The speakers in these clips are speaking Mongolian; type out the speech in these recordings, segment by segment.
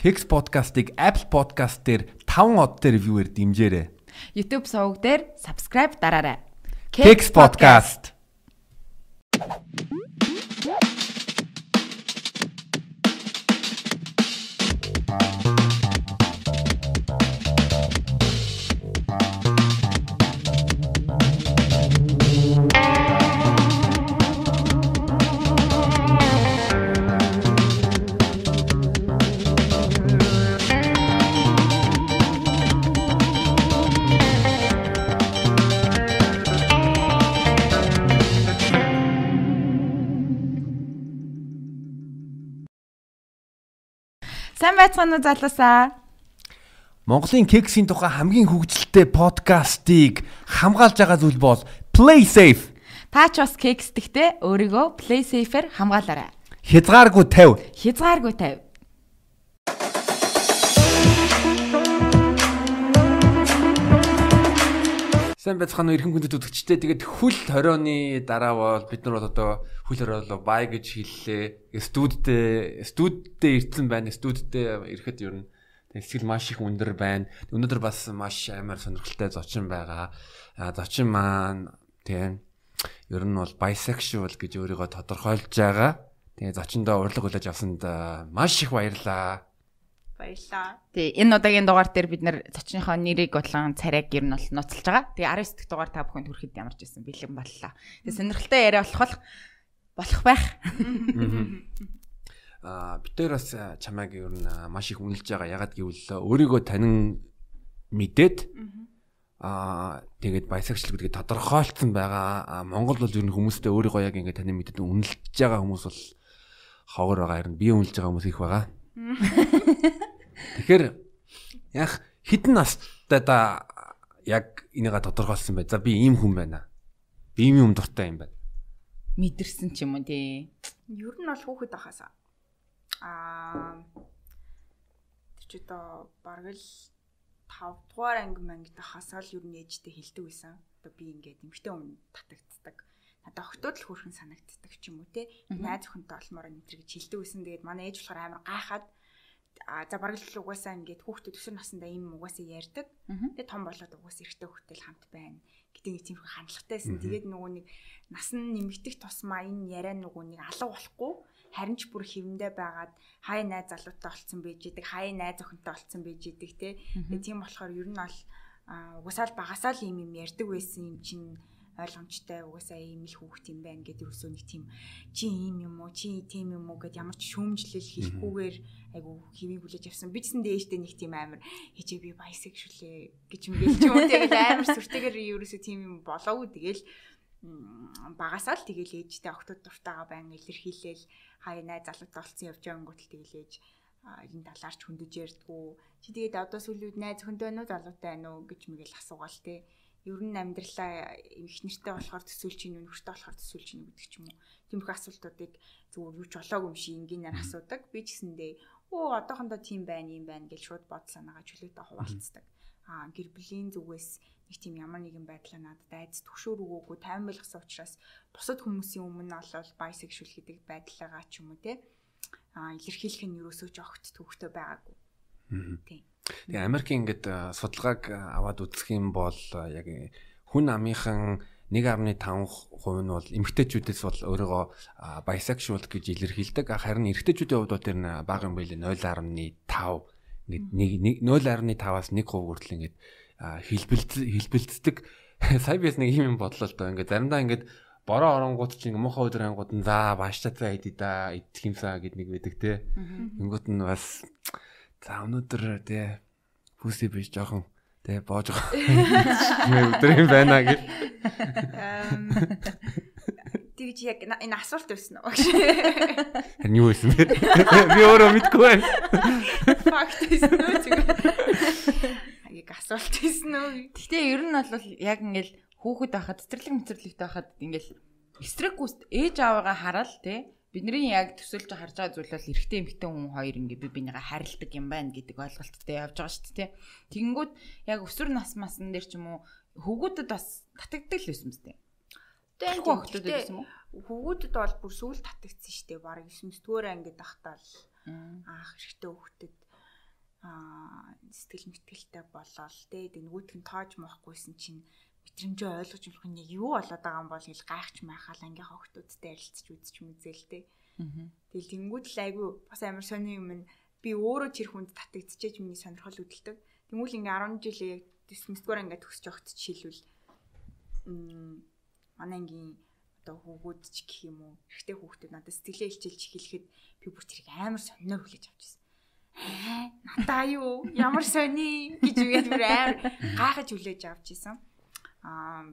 Kex podcast-ыг Apple Podcast дээр 5 од дээр viewer дэмжээрэй. YouTube суваг дээр subscribe дараарай. Kex podcast. Сайн байцгаана уу залуусаа? Монголын кексийн тухай хамгийн хөгжилтэй подкастыг хамгаалж байгаа зүйл бол Play Safe. Та ч бас кексдэгтэй өөрийгөө play safe-ээр хамгаалаарай. Хязгааргүй 50. Хязгааргүй тавь. Сайн байцгаана уу эрхэм хүндэт үзэгчтэй. Тэгээд хөл хорионы дараа бол бид нар бол одоо хөл хориолоо бай гэж хэллээ. Студидтэй студидтэй ирсэн байна. Студидтэй ирэхэд ер нь тэгээд сэтгэл маш их өндөр байна. Өнөөдөр бас маш амар сонирхолтой зочин байгаа. А зочин маань тийм ер нь бол bisexual гэж өөрийгөө тодорхойлж байгаа. Тэгээ зочиндоо урилга хүлээж авсанд маш их баярлалаа. Баярлаа. Тий, энэ удаагийн дугаар дээр бид нэр зочныхоо нэрийг болон царайг ер нь бол нуцалж байгаа. Тэгээ 19 дахь дугаар та бүхэнд хүрэхэд ямарч ирсэн бэлэн боллоо. Тэгээ сонирхолтой яриа болох бол болох байх. Аа бид хоёр бас а, чамайг ер нь а, маш их үнэлж байгаа. Ягаад гэвэл өөрийгөө танин мэдээд аа тэгээд bisexual гэдгийг тодорхойлцсон байгаа. Монгол бол ер нь хүмүүстэй өөрийгөө яг ингэ танин мэдээд үнэлж байгаа хүмүүс бол ховор байгаа. Харин би үнэлж байгаа хүмүүс их байгаа. Тэгэхээр яг хідэн настай да яг энийга тодорхойлсон бай. За би ийм хүн байна. Би ийм юм дуртай юм байна. Мэдэрсэн ч юм уу тий. Ер нь бол хүүхэд байхаас аа тэр чи одоо бараг л 5 дугаар анги мангид хасаал ер нь ээжтэй хэлдэг байсан. Одоо би ингээд эмгтэй өмнө татагддаг. Надад охтууд л хөөрхөн санагддаг ч юм уу те. Найз охинтой олмоор энэ гэж хэлдэг байсан. Тэгээд манай ээж болохоор амар гайхаад а за бараг л угаасаа ингээд хүүхдүүд өсвөр насндаа ийм угаасаа ярьдаг. Тэгээд том болоод угаасаа эрэгтэй хүүхдтэй л хамт байна гэдэг нэг тийм хандлагатайсэн. Тэгээд нөгөө нэг нас нь нэмэгдэх тусмаа энэ яриа нөгөө нэг алга болохгүй харин ч бүр хэвэндээ байгаад хай найз залуутай олцсон байж идэг, хай найз охинтой олцсон байж идэг те. Тэгээд тийм болохоор ер нь бол угасаал багасаал ийм юм ярьдаг байсан юм чинь ойлгомжтой угаасаа ийм л хүүхд юм байна гэдэг өсөө нэг тийм чи ийм юм уу чи тийм юм уу гэд ямар ч шүүмжлэл хийхгүйгээр айгу хэвийг хүлээж авсан. Бичсэн дээжтэй нэг тийм амар хичээ би bisexual гэж юм гээл ч юм. Тэгэл амар сүртэйгээр ерөөсөө тийм юм болоогүй. Тэгэл багасаа л тэгэл ээжтэй октод дуртайгаа байн илэрхийлээл хаяа найз залуутай олцсон явж гот тэгэл ээж энэ талаарч хөндөж ярьдгүү. Чи тэгээд одоо сүүлийн үед найз байна уу залуутай байна уу? гэж мэгэл асуугаал те ер нь амьдралаа их нэртэй болохоор төсөөлж чинь нөхөртэй болохоор төсөөлж чинь гэдэг ч юм уу. Тийм их асуултуудыг зүгээр юу ч болоогүй юм шиг энгийнээр асуудаг. Би ч гэсэндээ оо одоохондоо тийм байна юм байна гэж шууд бод санаагаа чөлөөтэй хуваалцдаг а гэр бүлийн зүгээс нэг тийм ямар нэгэн байдлаа надад айц төгшөөр өгөөгүй тайван байлгасан учраас бусад хүмүүсийн өмнө олол bisexual гэдэг байдлаагаа ч юм уу те а илэрхийлэх нь юусоо ч огт төвхтэй байгаагүй. Тийм Тэгээ Америкийн ингээд судалгааг аваад үзэх юм бол яг э, хүн амынхан 1.5% нь бол эмэгтэйчүүдээс бол өөрийгөө bisexual гэж илэрхийлдэг. Харин эрэгтэйчүүдийн хувьд бол тэр нь бага юм байли 0.5 ингээд нэг 0.5-аас 1% хүртэл ингээд а, хэлбэлц хэлбэлцдэг. Сая бис нэг юм бодлоо л доо. Ингээд заримдаа ингээд бороо оронгууд чинь муухай өдөр ангууд нь за бааштай идэ да идэх юмсаа гэд нэг байдаг те. Тэнгууд нь бас За өнөөдөр тий пүси биш жоохон тий боож байгаа. Өдөр юм байна гэж. тэгж яг энэ асуулт уу гэж Харин юу байсан бэ? Би өөрөө мэдгүй байна. факт байсан зүгээр яг асуулт байсан уу Гэхдээ ер нь бол яг ингээл хүүхэд байхад цэцэрлэг мэцэрлэгтэй байхад ингээл эсрэг гүйст ээж аваагаа хараад тий бидний яг төсөөлж харж байгаа зүйл бол эрэгтэй эмэгтэй хүн хоёр ингээ би бинийгаа харилдаг юм байна гэдэг ойлголттой явж байгаа шүү дээ. Тэгэнгүүт яг өсвөр нас масн дээр ч юм уу хөвгүүдэд бас татагддаг л байсан зү. Тэгээд охтууд байсан юм уу? Хөвгүүдэд бол бүр сүүл татагдсан шүү дээ. Бараг 9 дугаар ангид ахтаа л аах хэрэгтэй хөвгөдөд аа сэтгэл мэтгэлтэй болол тэ нөгөөтг нь тоож моохгүйсэн чинь мэдрэмжээ ойлгож болох нь юу болоод байгаа юм бол гэл гайхч майхаал ангийнхаа хүмүүстэй ярилцж үзэж мүзэл тэ. Тэгэл тэнгууд л айгүй бас амар сони юм би өөрөө тэр хүнд татагдчихэж миний сонирхол үүдэлдэг. Тэнгүүл ингээ 10 жилээ дисмисгээр ингээ төгсөж явахт жишээлбэл манай ангийн одоо хүүгүүд ч гэх юм уу эрэгтэй хүүхдүүд надад сэтгэлээ илчилж эхлэхэд би бүр тэрийг амар сонноор хүлээж авч байсан. Аа надаа юу ямар сони гэж үгээд бүр амар гайхаж хүлээж авч байсан аа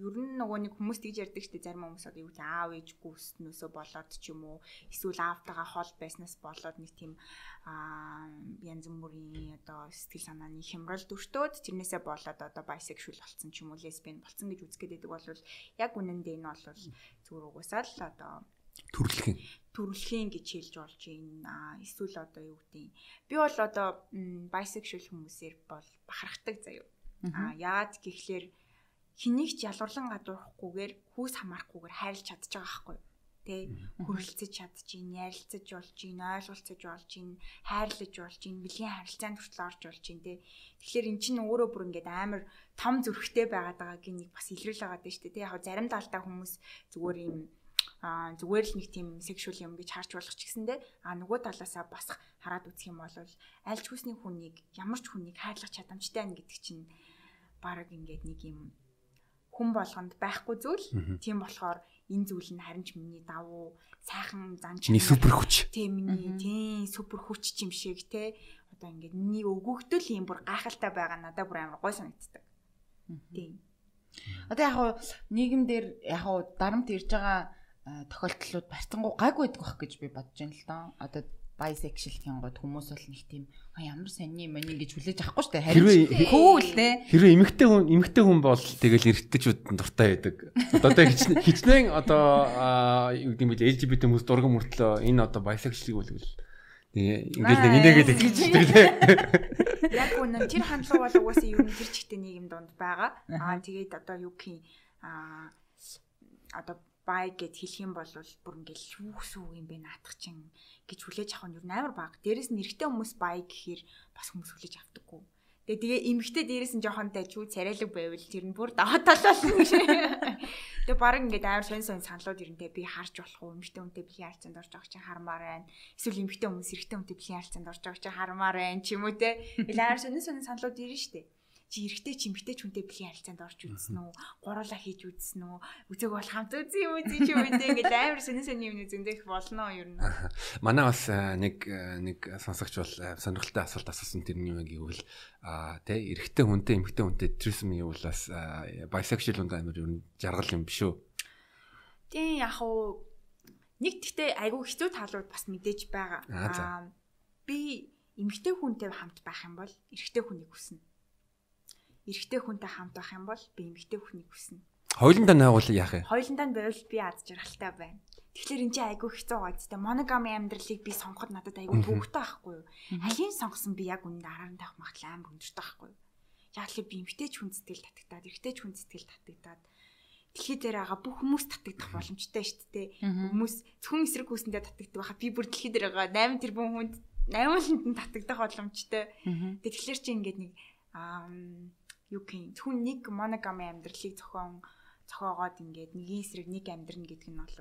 ер нь нөгөө нэг хүмүүс тэгж ярьдаг штеп зарим хүмүүс одоо юу аав ээж гүйснөөсөө болоод ч юм уу эсвэл аавтайгаа хол байснаас болоод нэг тийм аа янз бүрийн одоо сэтгэл санааны хямрал дүртөөд тэрнээсээ болоод одоо bisexual болсон ч юм уу lesbian болсон гэж үзгээд байдаг бол яг үнэндээ энэ бол зүгээр угсаал одоо төрөлхийн төрөлхийн гэж хэлж болж байна. Эсвэл одоо юу гэдэг би бол одоо bisexual хүмүүсээр бол бахархдаг заяа. А яагаад гэхлээр хэнийг ч ялварлан гадуурхахгүйгээр хүүс хамаарахгүйгээр хайрлаж чадчих байгаа байхгүй юу? Тэ хөрөлцөж чадчих, ярилцаж болж ойлголцож болж хайрлаж болж бэлгийн харилцаанд хүртэл орж болж тэ. Тэгэхээр эн чинь өөрөө бүр ингээд амар том зүрхтэй байгаад байгааг нэг бас илрүүл байгаа дэ штэ тэ. Яг зарим талтай хүмүүс зүгээр юм а зүгээр л нэг тийм сексуал юм гэж харж болох ч гэсэндэ а нөгөө талаасаа бас хараад үзэх юм бол альч хүсний хүнийг ямар ч хүнийг хайрлах чадамжтай байна гэдэг чинь баг ингээд нэг юм хүн болгонд байхгүй зүйл. Тийм болохоор энэ зүйл нь харин ч миний давуу сайхан занч миний супер хүч. Тийм миний тийм супер хүч юм шиг те. Одоо ингээд миний өгөөгдөл юм бүр гайхалтай байгаа надад бүр амар гой санагддаг. Тийм. Одоо яг хуу нийгэмдэр яг хуу дарамт ирж байгаа тохиолдлууд барьцангуй гайгүй байдаг байх гэж би бодож байна л доо. Одоо bisexual гингод хүмүүс бол нэг тийм ямар сони юм байна гэж хүлээж авахгүй дээ. Харин cool те. Хэрвээ эмэгтэй хүн эмэгтэй хүн бол тэгэл эргэжтэйчүүд дуртай байдаг. Одоо хичнээн одоо юу гэдэг юм бэ LGBT хүмүүс дурган мөртлөө энэ одоо bisexual бол Тэгээ ингээл нэг инээгээд хэлчихдэг те. Яг үнэн тэр хандлага бол угаасаа юу нэр чигтэй нийгэм донд байгаа. Аа тэгээд одоо юу гэх юм аа одоо бай гэд хэлэх юм бол бүр ингээл шүүх сүү юм бэ наатах чинь гэж хүлээж авах нь юу амар баг. Дээрэс нь эрэгтэй хүмүүс бай гэхээр бас хүмүүс хүлээж авдаггүй. Тэгээ тэгээ эмэгтэй дээрэс нь жоохон тажгүй царайлаг байвал тэр нь бүр даваа тал болно гэж. Тэгээ баг ингээд амар сонь сонь саналууд ирэнтэй би харж болох уу эмэгтэй хүнтэй биеийн харьцаанд орж байгаа чинь хармаар байна. Эсвэл эмэгтэй хүмүүс эрэгтэй хүнтэй биеийн харьцаанд орж байгаа чинь хармаар байна ч юм уу те. Илүү амар сонь сонь саналууд шүү дээ чи эрэгтэй чи эмэгтэй ч хүнтэй бэлгийн харилцаанд орж үзсэн үү? Гуруулаа хийж үзсэн үү? Үзег бол хамт үзье юм үзье чи үндэ ингээд амар сонин сонин юм зөндөх болно юу юм. Манай бас нэг нэг сонсогч бол сонирхолтой асуулт асуусан тэрний юм гэвэл а тий эрэгтэй хүнтэй эмэгтэй хүнтэй трисм гэвэл бас bisexual хүнд амар юу жаргал юм биш үү? Тийм яг уу нэг тэгтээ айгүй хэцүү талууд бас мэдээж байгаа. Аа би эмэгтэй хүнтэй хамт байх юм бол эрэгтэй хүнийг хүснэ эрэгтэй хүнтэй хамт байх юм бол би эмэгтэй хүнийг хүснэ. Хойлондоо найгуул яах вэ? Хойлондоо байвал би аз жаргалтай байна. Тэгэхээр энэ чинь айгүй хэцүү зү. Моногами амьдралыг би сонгоход надад айгүй төвөгтэй байхгүй юу? Алийн сонгосон би яг үнэндээ хараар тавих магадлал амар өндөртэй байхгүй юу? Яг л би эмгтээч хүн сэтгэл татагтаад, эрэгтэйч хүн сэтгэл татагтаад дэлхий дээр байгаа бүх хүмүүс татагдах боломжтой шүү дээ. Хүмүүс зөвхөн эсрэг хүсэндээ татагддаг байхад би бүр дэлхий дээр байгаа 8 тэрбум хүнд 8 хүнд татагдах боломжтой. Тэгэхээр чи ингээд нэг аа юу гэх зөвхөн нэг моногами амьдралыг зохион зохиогоод ингээд нэгэн эсрэг нэг амьдрна гэдэг нь бол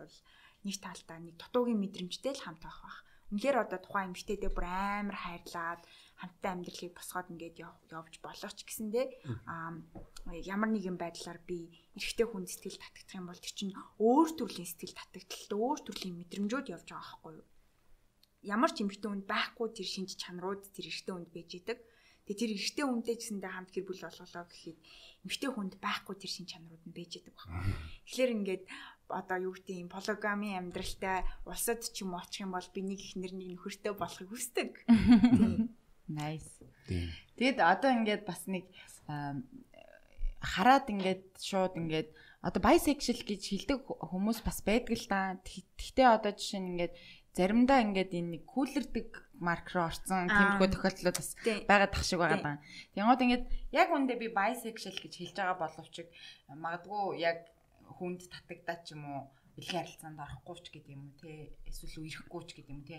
нэг талдаа нэг дутуугийн мэдрэмжтэй л хамт байх бах. Үнэхээр одоо тухайн эмэгтэйдээ бүр амар хайрлаад хамттай амьдралыг босгоод ингээд явж болох ч гэсэндээ аа ямар нэгэн байдлаар би эрэгтэй хүн сэтгэл татагдах юм бол тэр чинь өөр төрлийн сэтгэл татагдaltaд өөр төрлийн мэдрэмжүүд явж байгаа байхгүй юу? Ямар ч эмэгтэй хүнд байхгүй тэр шинж чанарууд тэр эрэгтэй хүнд байж идэг. Тэгээ тэр эрэгтэй хүнтэй гэсэндээ хамт гэр бүл болголоо гэхэд эмэгтэй хүнд байхгүй тэр шин чанарууд нь байж байгаа байна. Тэгэхээр ингээд одоо юу гэдэг юм полигами амьдралтай улсад ч юм очих юм бол би нэг ихнэр нэг нөхөртэй болохыг хүсдэг. Nice. Тэгэд одоо ингээд бас нэг хараад ингээд шууд ингээд одоо bisexual гэж хэлдэг хүмүүс бас байдаг л да. Гэхдээ одоо жишээ нь ингээд заримдаа ингээд энэ нэг кулэрдэг марк руу орсон. Тиймэрхүү тохиолдлууд бас байгаад тах шиг байгаа даа. Тэнгууд ингээд яг үндэ би bisexual гэж хэлж байгаа боловч магадгүй яг хүнд татагдаад ч юм уу бэлгийн харилцаанд орохгүй ч гэдэг юм уу те эсвэл үерхгүй ч гэдэг юм те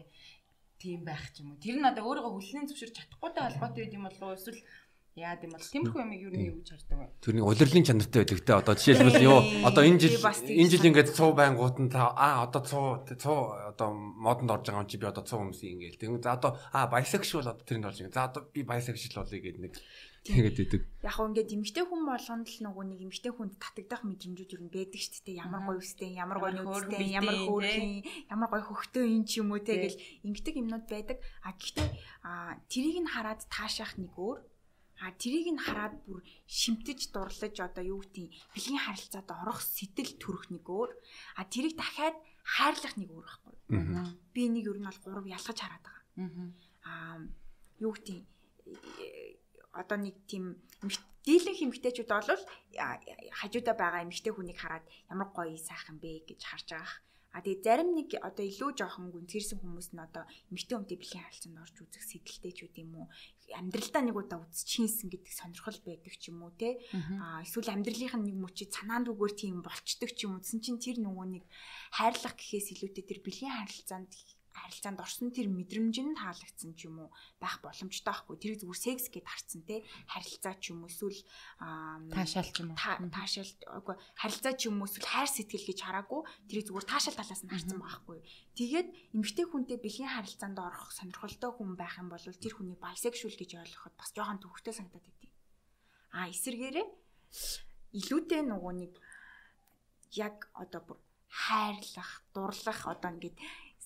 тийм байх ч юм уу. Тэр нь одоо өөрийгөө хүлнэн зөвшөөрч чадахгүйтэй холбоотой юм болов уу? Эсвэл яа гэм бол тиймэрхүү юм юу нэг ч хардаг. Тэрний улирлын чанартай байдаг те. Одоо жишээлбэл юу одоо энэ жил энэ жил ингээд цуу байнгут нь та а одоо цуу цуу одоо модонд орж байгаа юм чи би одоо цуу хүмүүсийн ингээд. Тэгвэл за одоо а bisexual одоо тэрний орж байгаа. За одоо би bisexual болъё гэдэг нэг тэгээд идэг. Яг гоо ингээд эмгтэй хүн болгонд л нөгөө нэг эмгтэй хүнд татагдах мэдрэмжүүд юу байдаг шүү дээ. Ямар гоё үстэй, ямар гоё нүдтэй, ямар хөөрхөн, ямар гоё хөхтөө ин ч юм уу те гэл ингэдэг юмнууд байдаг. А гэхдээ а тэрийг нь хараад таашаах нэг өөр А тэрийг нь хараад бүр шимтэж дурлаж одоо юу гэдгийг бэлгийн харилцаанд орох сэтэл төрөх нэг өөр. А тэрийг дахиад хайрлах нэг өөр байхгүй. Би энийг ер нь бол гурав ялгаж хараад байгаа. Аа юу гэдгийг одоо нэг тийм дийлэн хэмгтээчүүд бол хажуудаа байгаа эмгтэй хүнийг хараад ямар гоё сайхан бэ гэж харж байгаа. А тэгээ зарим нэг одоо илүү жоохон гүнзгийрсэн хүмүүс нь одоо эмгтэй хүнтэй бэлгийн харилцаанд орж үзэх сэтэлтэй ч үт юм уу? Амьдралдаа нэг удаа үзчихсэн гэдэг сонирхол байдаг ч юм уу те? А эсвэл амьдралынх нь нэг мөчид санаанд үгээр тийм болчдөг ч юм уу. Тэсэн чинь тэр нөгөө нэг хайрлах гэхээс илүүтэй тэр бэлгийн харилцаанд харилцаанд орсон тэр мэдрэмж нь таалагдсан ч юм уу байх боломжтой байхгүй. Тэрийг зүгээр секс гэд харцсан те. Харилцаа ч юм уу эсвэл таашаал ч юм уу? таашаал үгүй харилцаа ч юм уу эсвэл хайр сэтгэл гэж хараагүй. Тэрийг зүгээр таашаал талаас нь харцсан байхгүй. Тэгээд эмгтэй хүнтэй бэлгийн харилцаанд орох сонирхолтой хүн байх юм бол тэр хүний bisexual гэж ойлгоход бас жоохон төвөгтэй санагдаад идэв. А эсэргээрээ илүүтэй нөгөө нэг яг одоо бүр хайрлах, дурлах одоо ингээд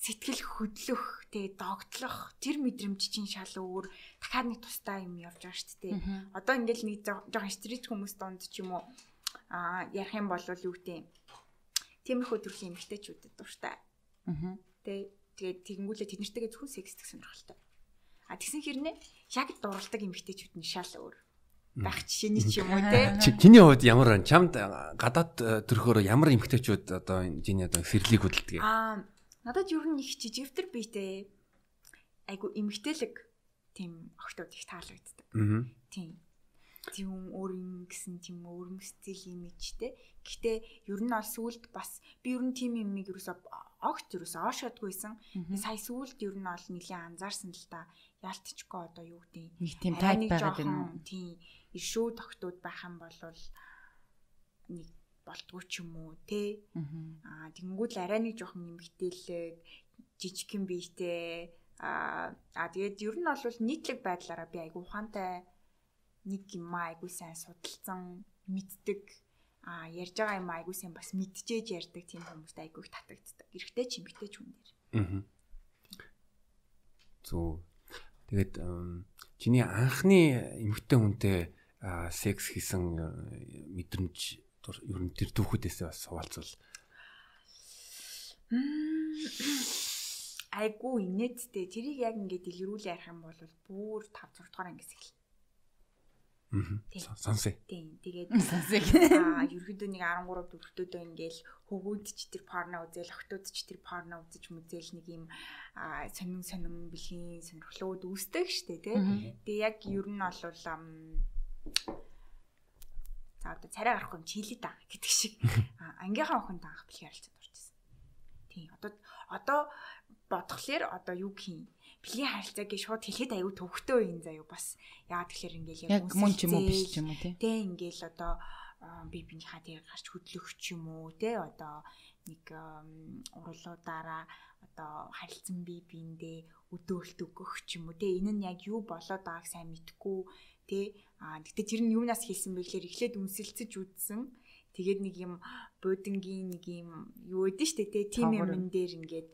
сэтгэл хөдлөх те догтлох тэр мэдрэмж чинь шал өөр дахиад нэг тустай юм явж байгаа шүү дээ. Одоо ингээл нэг жоохон стрит хүмүүс донд ч юм уу а ярих юм бол юу гэдэг тиймэрхүү төрлийн эмгтээчүүдэд дуртай. Аа. Тэ тэгээд тэгэнгүүлээ тэднэртэйгээ зөвхөн секстэх сонирхолтой. А тэгсэн хэрнээ яг дурладаг эмгтээчүүд нь шал өөр байх жишээний ч юм уу те. Чиний хувьд ямар чамд гадаад төрхөөр ямар эмгтээчүүд одоо чиний одоо сэрлийг хөдөлдөг юм? Аа Надад ер нь их жижигвтер биетэй айгу эмгтэлэг тийм охтууд их таалагддаг. Аа. Тийм. Тийм өөрийн гэсэн тийм өөрийн стил имижтэй. Гэхдээ ер нь ол сүулт бас би ер нь тийм имийг ерөөсө огт ерөөсө оошоодгүйсэн. Сая сүулт ер нь ол нэлийн анзаарсан л да. Яалтчгүй одоо юу гэдэг нэг тийм тайп байгаад байна? Тийм. Ишүү тогтууд байх юм бол нэг болдгоо ч юм уу те аа тэгэнгүүт л арай нэг жоохон нэмэгдээлэг жижигхэн биетэй аа аа тэгээд ер нь бол нийтлэг байдлаараа би айгу ухаантай нэг юм айгу сайн судалсан мэддэг а ярьж байгаа юм айгуу сайн бас мэдчихэж ярьдаг тийм хүмүүст айгуу их татагддаг. Эрэгтэй ч эмэгтэй ч хүн дээр. Аа. Зөв. Тэгээд чиний анхны эмэгтэй хүнтэй секс хийсэн мэдрэмж ер нь тэр түүхүүдээс бас хуваалцвал айгу инээдтэй тэрийг яг ингээд дэлгэрүүл ярих юм бол бүр 5 6 дугаар ангис эхэл. Аа. Сонсъё. Тийм. Тэгээд сонсъё. Аа, ерөөдөө нэг 13 дөрөвтөөдөө ингээл хөвгүүд ч тэр порно үзэл, охтууд ч тэр порно үзэж мүзэл нэг юм аа сонин сонин бэлгийн сонирхлууд үүсдэг штэ тий. Тэгээ яг ер нь бол За одоо царай гарахгүй юм чилээ да гэдэг шиг. Ангийнхаа охинд анх бэлгийн харилцаанд орчихсон. Тийм одоо одоо бодглохлоор одоо юу юм? Бэлгийн харилцааг шууд хэлэхэд аюу төвхтөө юм заяа бас яагаад тэгэхээр ингээл яг мөн ч юм уу биш ч юм уу тий. Тэ ингээл одоо би бинийхаа тэр гарч хөдлөх ч юм уу тий одоо нэг урлуудаараа одоо харилцан би биэндээ өдөөлт өгөх ч юм уу тий. Энэ нь яг юу болоод байгааг сайн мэдгүй тий. Аа гэтээ тэр нь юунаас хийсэн бэ гэхээр эхлээд үнсэлцэж үзсэн. Тэгээд нэг юм буудангийн нэг юм юу өдөн штэ тий тим юмн дээр ингээд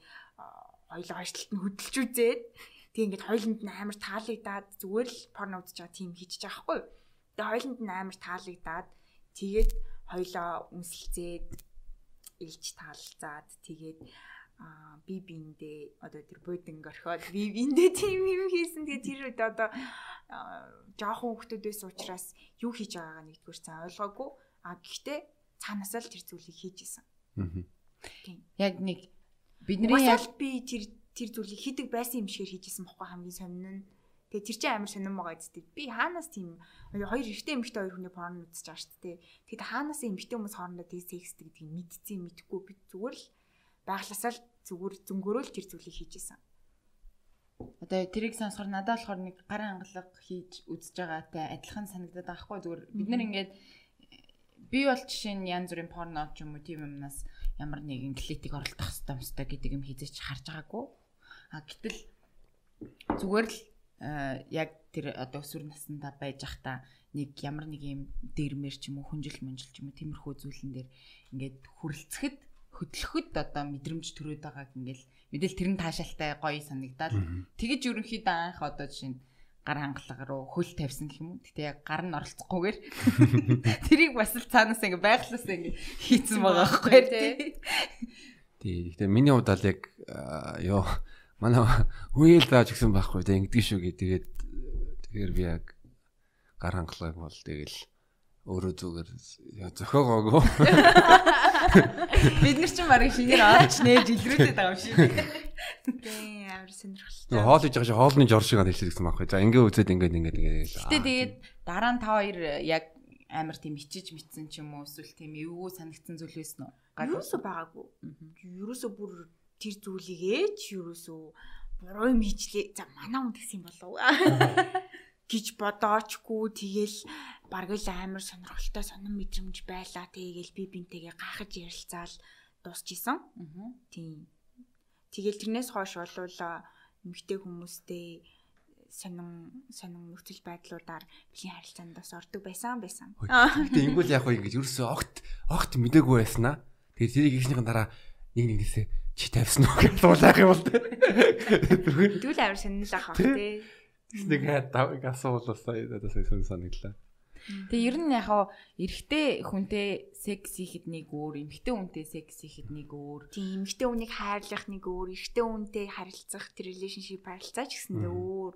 хоёлоо хойшлолт нь хөдөлж үзээд тэг ингээд хоёланд нь амар таалагдаад зүгээр л порно үзэж байгаа тим хийчих байхгүй юу тэг хоёланд нь амар таалагдаад тэгээд хоёлоо үнсэлцээд илж таалцаад тэгээд би биэндээ одоо тэр бууданг орхиод би биэндээ тийм юм хийсэн тэгээд тэр үед одоо жоохон хүмүүсээс учраас юу хийж байгаагаа нэгдүгээр цаа ойлгоогүй. А гэхдээ цаанаасаа л тэр зүйлийг хийж исэн. Аа. Тийм. Яг нэг бидний яг би тэр тэр зүйлийг хийдэг байсан юм шигээр хийж исэн бохгүй хамгийн сонин нь. Тэгээ тэр чинь амар сонирн байгаа зү. Би хаанаас тийм хоёр эрэгтэй эмэгтэй хоёр хүний порно үзэж байгаа шүү дээ. Тэгэхэд хаанаас эмэгтэй хүмүүс хоорондоо тийм секстэй гэдгийг мэдсэн мэдгүй би зүгээр л байгласаа л зүгээр зөнгөрөөл тэр зүйлийг хийж исэн. одоо тэрийг сонсохоор надад болохоор нэг гарын хангалга хийж үзэж байгаатай адилхан санагдаад байгаа хгүй зүгээр бид нар ингээд би бол жишээ нь янз бүрийн порно ч юм уу тийм юмнаас ямар нэгэн клитик оролдох хэвээр юмстай гэдэг юм хийжээч харж байгаагүй. А гэтэл зүгээр л яг тэр одоо өсвөр наснда байж захта нэг ямар нэг юм дэрмэр ч юм уу хүнжил мөнжил ч юм уу тиймэрхүү зүйлэн дээр ингээд хүрэлцэхэд хөдлөхөд одоо мэдрэмж төрөөд байгааг ингээл Мэдээлэл тэр нь таашаалтай гоё санагдаад тэгэж ерөнхийдөө анх одоо жишээ нь гар хангалга руу хөл тавьсан гэх юм уу. Гэтэ яг гар нь оролцохгүйгээр тэрийг бас л цаанаас ингээ байглаас ингээ хийцэн байгаа байхгүй тий. Тий. Гэтэ миний хувьд л яг ёо манай үеэл дааж гисэн байхгүй тий ингэдэг шүү гээ. Тэгээд тэгэхээр би яг гар хангалгааг бол тэгэл өөрөө зүгээр зөхөөгөөгүй. Бид нар ч барыг шинээр авч нээж илрүүлээд байгаа юм шиг. Тийм амар сонирхолтой. Хоол хийж байгаа шиг хоолны жор шиг хэлсэн гэсэн байхгүй. За ингээ үзээд ингээ ингээ ингээ. Гэтэ тэгээд дараа нь та хоёр яг амар тийм ичиж митсэн ч юм уу эсвэл тийм эвгүй санагдсан зүйл байсан уу? Юусоо байгаагүй. Юусоо бүр тэр зүйлийг ээж юусоо буруу юм хийчлээ. За манай хүн гэсэн юм болов гэж бодоочгүй тэгэл бараг л амар сонирхолтой сонирм мэдрэмж байлаа тэгэл би бинтэйгээ гахаж ярилцаал дуусчихсан. Тийм. Тэгэл тэрнээс хойш болвол эмгтэй хүмүүстэй сонин сонин нөхцөл байдлуудаар биеийн харилцаанд бас ордог байсан байсан. Гэтэ ингэвэл яг хөө ингэж ерөөсөө огт огт мдэггүй байсан аа. Тэгээ тэрийг ихнийхэн дараа нэг нэгнээсээ чи тавьсан уу гэж дуулах юм бол тээ. Тэгвэл амар сонирхол ах бах тээ. Нэг хаад асуулаасаа надад сонь санагдлаа. Тэгээ ер нь яг эрэгтэй хүнтэй секс хийхэд нэг өөр, эмэгтэй хүнтэй секс хийхэд нэг өөр. Тийм, эмэгтэй хүнийг хайрлах нэг өөр, эрэгтэй хүнтэй харилцах тэр relationship харилцаач гэсэндээ өөр.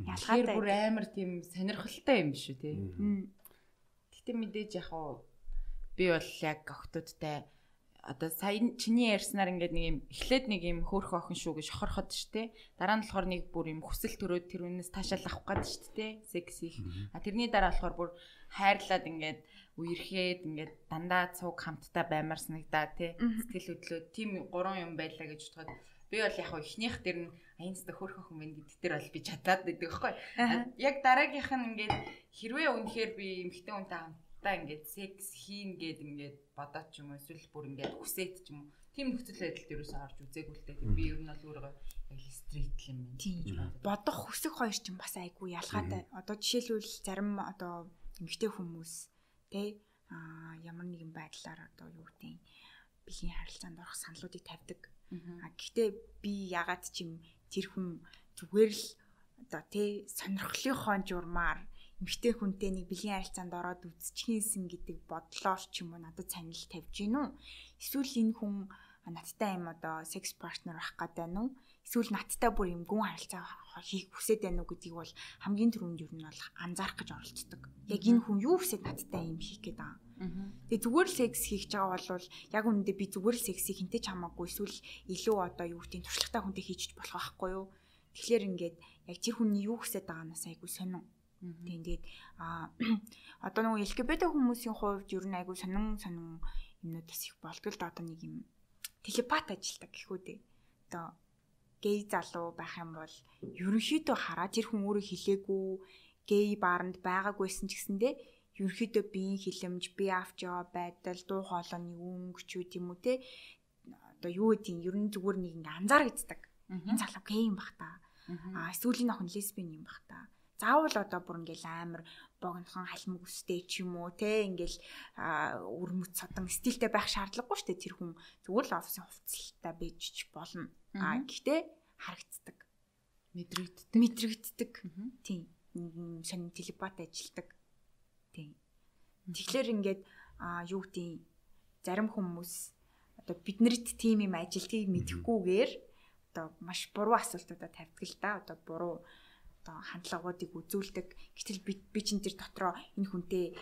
Ялгаатай. бүр амар тийм сонирхолтой юм шүү тий. Гэтэ мэдээж яг би бол яг охтуудтай одоо сая чиний ярьснаар ингээд нэг юм эхлээд нэг юм хөөх охин шүү гэж хохорход штэ. Дараа нь болохоор нэг бүр юм хүсэл төрөөд тэр үнээс таашаал авах гээд штэ. Секс их. А тэрний дараа болохоор бүр хайрлаад ингээд үерхэд ингээд дандаа цуг хамтдаа баймар санагдаа тий. Сэтгэл хөдлөө тийм гурван юм байлаа гэж бодоход би бол яг ихнийх дэр нь аянцтай хөөх охин байна гэдэг дээр бол би чадаад байдаг байхгүй. Яг дараагийнх нь ингээд хэрвээ үнэхээр би эмхтэн үнтэй хамт та ингээд секс хийн гээд ингээд бодоод ч юм уу эсвэл бүр ингээд хүсээд ч юм уу тийм нөхцөл байдалд ерөөсөө орж үзээгүй л дээ. Би ер нь бол өөрөө яг стрит юм байна. Бодох хүсэх хоёр ч юм бас айгүй ялгаатай. Одоо жишээлбэл зарим одоо эмэгтэй хүмүүс тэ а ямар нэгэн байдлаар одоо юу гэдэг биеийн харилцаанд орох саналуудыг тавьдаг. А гэхдээ би ягаад ч юм тэр хүн зүгээр л одоо тэ сонирхлынхоо журмаар эмгтэй хүнтэй нэг бэлгийн харилцаанд ороод үзчихсэн гэдэг бодлоор ч юм уу надад санал тавьж гин үү? Эсвэл энэ хүн надтай юм одоо секс партнер байх гээд байна уу? Эсвэл надтай бүр юм гүн харилцаа хийх хүсэж байна уу гэдгийг бол хамгийн түрүүнд юу нь бол анзаарах гэж оролцдог. Яг энэ хүн юу хүсэж надтай юм хийх гээд байгаа. Тэгээ зүгээр л секс хийж байгаа бол яг үүндээ би зүгээр л сексийг хинтэж хамаагүй эсвэл илүү одоо юу гэдэг туршлагатай хүнтэй хийж болох байхгүй юу? Тэгэхээр ингээд яг тэр хүний юу хүсэж байгаанаас айгүй сонин Тийм тэгээд а одоо нөгөө LGBT хүмүүсийн хувьд ер нь айгүй сонин сонин юмнууд бас их болдог л да одоо нэг юм телепат ажилтдаг гэхүү дээ. Одоо гей залуу байх юм бол ерөнхийдөө хараа тэр хүн өөрөө хилээгүй гей бааранд байгаагүйсэн ч гэсэндээ ерөнхийдөө биеийн хилэмж, бие авч яваа байдал, дуу хоолойны өнгө ч үт юм уу те одоо юу гэдэг юм ер нь зүгээр нэг ингээ анзаарэгддэг. Энэ залуу гей юм бах та. А эсвэл энэ охин лесбийн юм бах та заавал одоо бүр ингээл амар богинохон халмаг үстэй ч юм уу те ингээл өрмөц содон стилтэй байх шаардлагагүй шүү дээ тэр хүн. Зүгээр л офисын хувцалтай байж ч болно. А гэхдээ харагддаг. Мэдрэгддэг. Мэдрэгддэг. Тийм. Сонин телепат ажилдаг тийм. Тэгэхээр ингээд юу гэдэг зарим хүмүүс одоо биднэрт тийм юм ажилтгийг мэдэхгүйгээр одоо маш буруу асуултуудаа тавьдаг л да одоо буруу одоо хандлагуудыг үзүүлдэг. Гэтэл би би чин тэр дотроо энэ хүнтэй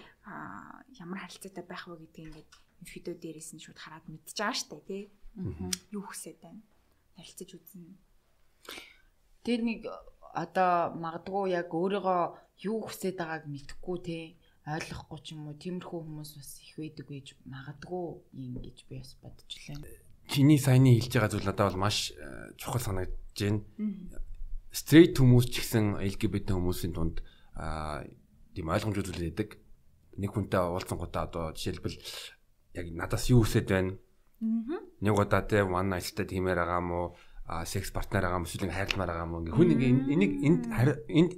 ямар харилцаатай байх вэ гэдгийг ингээд ерөөдөө дээрээс нь шууд хараад мэдчихэж байгаа штэ тий. Юу хүсэж байна. Харилцаж үзнэ. Тэр нэг одоо магадгүй яг өөрийгөө юу хүсэж байгааг мэдэхгүй тий ойлгохгүй ч юм уу тиймэрхүү хүмүүс бас их байдаг гэж магадгүй юм гэж би бас бодож байна. Чиний саяны хэлж байгаа зүйл надад бол маш э, чухал санагдаж байна стрейт хүмүүс ч гэсэн LGBT хүмүүсийн тунд аа тийм ойлгомжууд үлээдэг. Нэг хүнтэй уулзсангуудаа одоо жишээлбэл яг надаас юу хүсэж байна? Аа. Нэг удаа те one night stand тиймэр байгаа мó а секс партнер байгаа юм эсвэл хайрламаар байгаа юм ингээ хүн ингээ энийг энд энд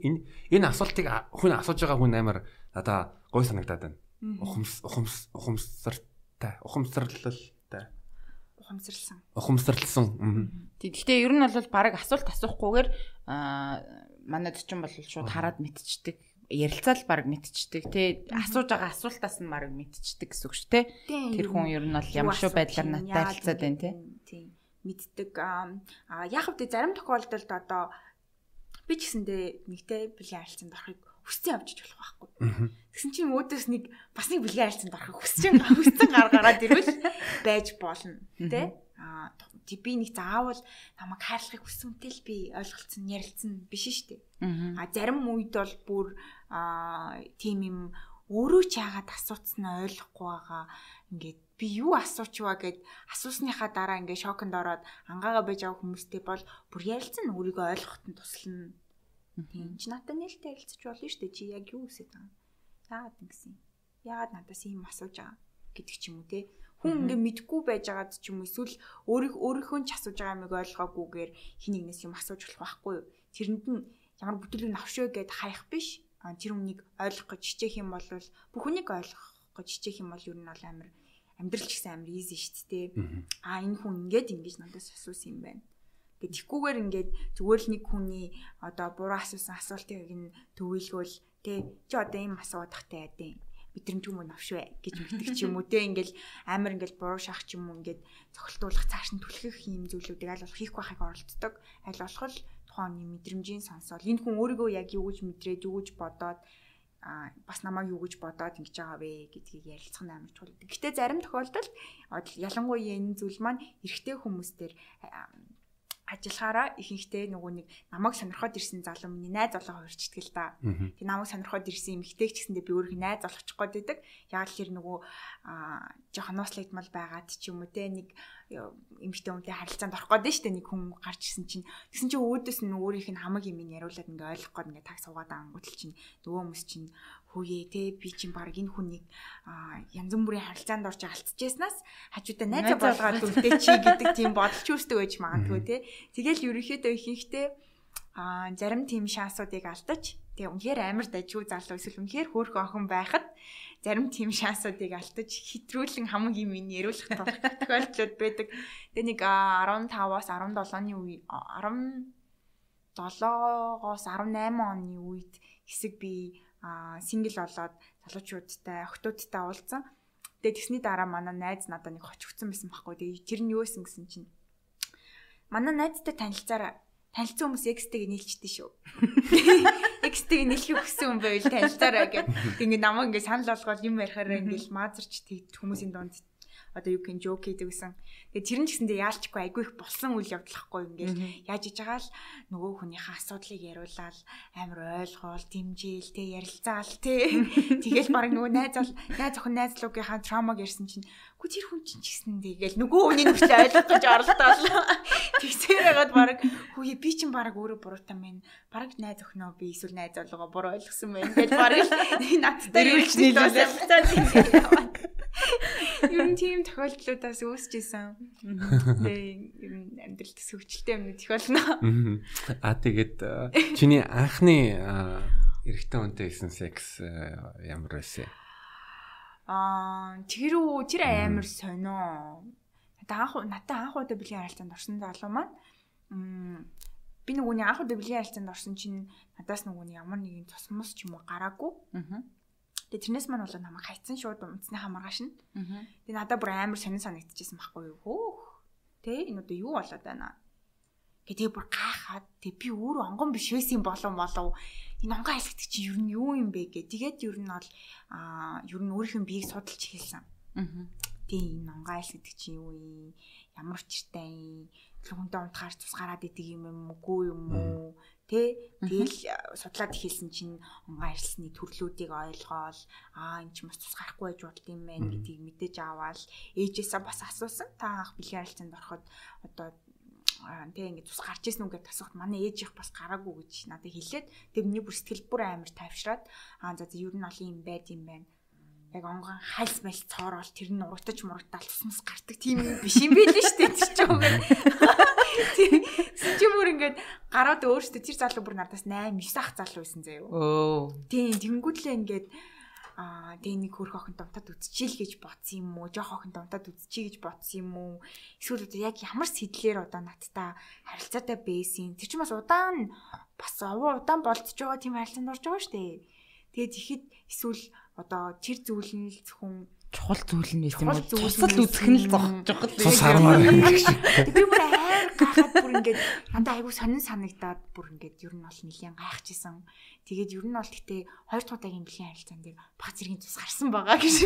энэ асуултыг хүн асууж байгаа хүн амар надаа гой санагдаад байна. Ухамс ухамс ухамсартай ухамсарлалтай ухамсарлсан. Ухамсарлсан. Тэгэхдээ ер нь бол баг асуулт асуухгүйгээр аа манайд ч юм бол шууд хараад мэдчихдэг. Ярилцаал баг мэдчихдэг тий асууж байгаа асуултаас нь баг мэдчихдэг гэсэн үг шүү тий тэр хүн ер нь бол ямар шүү байдлаар надтай харилцаад байна тий мэддэг. А яг хэвдээ зарим тохиолдолд одоо би ч гэсэндээ нэгтэй бэлгийн харилцаанд орохыг хүссэн явж иж болох байхгүй. Тэгсэн чинь өөдөөс нэг бас нэг бэлгийн харилцаанд орохыг хүссэн хүссэн гар гараад ирвэл байж болно тий а би нэг заавал намайг хайрлахыг хүссэн үнтэй л би ойлголцсон ярилцсан биш шүү дээ. А зарим үед бол бүр а тийм юм өөрөө ч яагаад асууцсан ойлгохгүй байгаа ингээд би юу асуучваа гэд асуусныхаа дараа ингээд шоконд ороод ангаагаа байж байгаа хүмүүстэй бол бүр ярилцсан өөрийгөө ойлгоход нь туслана. Тийм ч надад нээлттэй ярилцаж болно шүү дээ. Чи яг юу хүсэж байгаа юм? Яагаад ингэсэн? Яагаад надаас ийм асууж байгаа гэдэг ч юм уу те. Хүн ингээ мэдгүй байж байгаад ч юм уу эсвэл өөрийг өөрийнхөө ч асууж байгаа юмыг ойлгоогүйгээр хин нэгнээс юм асууж болох байхгүй юу? Тэрэнд нь ямар бүтээлэг навшөө гэд хаях биш. А тэр хүнийг ойлгох гэж хичээх юм бол бүх хүнийг ойлгох гэж хичээх юм бол ер нь бол амар амьдрал ч гэсэн амар easy шүү дээ. А энэ хүн ингээд ингэж надаас асуусан юм байна. Гэт ихгүйгээр ингээд зүгээр л нэг хүний одоо буруу асуусан асуултыг нь төвөөлгөөл тэ чи одоо ийм асууад тахтай яа бидрэмж юм уу навшвэ гэж мэддэг ч юм уу те ингээл амар ингээл буруу шах ч юм уу ингээд цогцолтуулах цааш нь түлхэх юм зүйлүүдийг аль болох хийх байхыг оролддог. Аль болох л тухайн мэдрэмжийн сонсоол. Энэ хүн өөрийгөө яг юу гэж мэдрээд юу гэж бодоод а бас намайг юу гэж бодоод ингэж байгаа вэ гэдгийг ярилцах нь амар чухал. Гэтэ зарим тохиолдолд ялангуяа энэ зүйл маань эрэгтэй хүмүүстэр ажиллахаараа ихэнхдээ нөгөө нэг намайг сонирхоод ирсэн залуу миний найз олоо хувирчдаг л да. Тэг намайг сонирхоод ирсэн эмэгтэй ч гэсэндээ би өөрийнхөө найз олочих гээд байдаг. Яг л хэр нөгөө жоохон нууцлагдмал байгаад ч юм уу те нэг эмэгтэй хүнтэй харилцаанд орох гээд штэ нэг хүн гарч ирсэн чинь тэгсэн чинь өөдөөс нь өөрийнх нь хамаг юм яриулаад ингээ ойлгох гээд ингээ таг суугаад ангуутал чинь нөгөө хүмүүс чинь хүүе те би чинь баг энэ хүнийг янз бүрийн харилцаанд орж алдчихснаас хажуудаа найзаа болгоод үлдээ чи гэдэг тийм бодолч үүсдэг байж магадгүй те тэгэл ерөнхийдөө ихэнхдээ а зарим тийм шансуудыг алдаж тэгээ үнэхээр амар дажгүй залуу эсвэл үнэхээр хөөрхөн охин байхад зарим тийм шансуудыг алдаж хитрүүлэн хамаг юм яриулах тохиолдлууд байдаг. Тэгээ нэг 15-аас 17-ны үе 17-оос 18 оны үед хэсэг би сингл болоод залуучуудтай охтуудтай уулзсан. Тэгээ тэгсний дараа манай найз надад нэг хоч өгсөн байсан байхгүй. Тэгээ тэр нь юу исэн гэсэн чинь манай найзтай танилцаараа танилцсан хүмүүс экстэйг нийлчихдээ шүү. Экстэйг нийлхийг хүссэн хүн байвал танилцаараа гэд. Тэгээ намайг ингээ санал болгоод юм ярихаараа ингээл маазарч тэгт хүмүүсийн донд одоо юу гин жок хийдэг гэсэн. Тэгээ тэр нь ч гэсэндээ яалчгүй айгүй их болсон үйл явдлахгүй ингээд яаж иж байгаа л нөгөө хүнийхээ асуудлыг яриулаад амар ойлгоол, дэмжээл, тэ ярилцаал тэ. Тэгэл баг нөгөө найз найз охин найзлуугийнхаа травмаг ярьсан чинь Гү тэр хүн чинь ч гэсэндээ гээл нөгөө хүний нөхцөл ойлгох гэж оролдоол. Тэгсээр хагаад баг хүүе би чинь баг өөрөө буруутай мэн. Баг найз охиноо би эсвэл найз олгоо буруу ойлгосон байна гэж баг надтай ирүүлж нийлүүлээ. Ер нь тийм тохиолдлуудаас үүсэж исэн. Тэгээ ер нь амьдрал төсөвчлөлтэй юм их болно. А тэгээд чиний анхны эрэгтэй хүнтэй хийсэн секс ямар байсан? Аа тэр үү тэр амар сонио. Анх надад анх удаа бэлгийн харилцаанд орсон залуу маань би нөгөөний анх удаа бэлгийн харилцаанд орсон чинь надаас нөгөөний ямар нэгэн цусмас ч юм уу гараагүй. Аа Тэгээ тэрнээс маань болоод намайг хайцсан шууд унтсныхаа маргааш нь. Тэгээ надад бүр амар сонир санагдчихсэн байхгүй юу. Хөөх. Тэ энэ одоо юу болоод байна? Тэгээ бүр гайхаад тэг би өөрөө онгон биш байсан болов молов. Энэ онгон айлгдаг чи ер нь юу юм бэ гэ. Тэгээд ер нь бол аа ер нь өөрийнх нь биеийг судалж эхэлсэн. Аа. Тэг энэ онгон айлгдаг чи юу юм? Ямар учиртай юм? Хүнтэй унтахаар цус гараад идэг юм юм уу? юм уу? Тэ? Тэгэл судлаад ихэлсэн чинь онгоо арилсны төрлүүдийг ойлгоол. Аа эн чинь бас тус гарахгүй байж болд юм байна гэдгийг мэдээж аваад ээжээсээ бас асуусан. Та анх бэлгийн арилцаанд ороход одоо тэг ингээд тус гарч ирсэн үгээд асуухт манай ээж их бас гараагүй гэж надад хэлээд тэг миний бүр сэтгэл бүр амар тайвшраад аа за ер нь олон юм байд юм байна. Яг онгон хальс мэл цоорол тэр нь урагтаж мурагтаал тусмас гардаг тийм юм биш юм билээ шүү дээ тэр ч юм байна. Чи бүр ингээд гараад өөртөө тэр залуу бүр надаас 8 9 ах залуу байсан заяа. Өө. Тийм тэнгүүдлээ ингээд аа тэг нэг хөрх охин давтаад үзчихил гэж бодсон юм уу? Жох охин давтаад үзчихье гэж бодсон юм уу? Эсвэл одоо яг ямар сэтлэр одоо надтай харилцаатай байсан. Тэр чинь бас удаан бас удаан болцож байгаа тийм харилцаанд орж байгаа шүү дээ. Тэгээд ихэд эсвэл одоо тэр зүйл нь л зөвхөн чухал зүйл нь байсан юм Тусал үзэх нь л зогсож Цус байгаа. хармаар Тэг би бүр амар гахаад бүр ингээд дандаа айгу сонин санагдаад бүр ингээд ер нь бол нэлээд гайхажсэн. Тэгээд ер нь бол гэтээ хоёр дахь удаагийн бэлгийн харилцаанд дээр баг зэргийн тус гарсан байгаа гэж.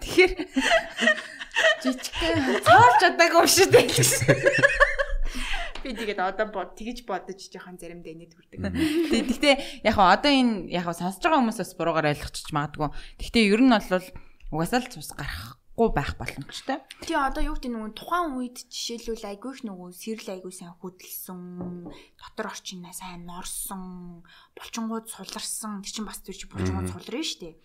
Тэгэхээр жижигхэн цоолж удаагүй юм шүү дээ. Би тэгээд одоо бод тэгж бодож жоохон заримдаа инээд хүрдэг. Тэг- Гэхдээ яг одоо энэ яг сонсож байгаа хүмүүс бас буруугаар ойлгочих магадгүй. Гэхдээ ер нь бол угаасаа л цус гарахгүй байх боломжтой. Тий одоо юу гэдэг нөгөө тухайн үед жишээлбэл айгүй их нөгөө сэрэл айгүй сайн хөдөлсөн, дотор орчинаа сайн норсон, булчингууд суларсан. Тэр чинь бас тэр чинь булчингууд сулрын шүү дээ.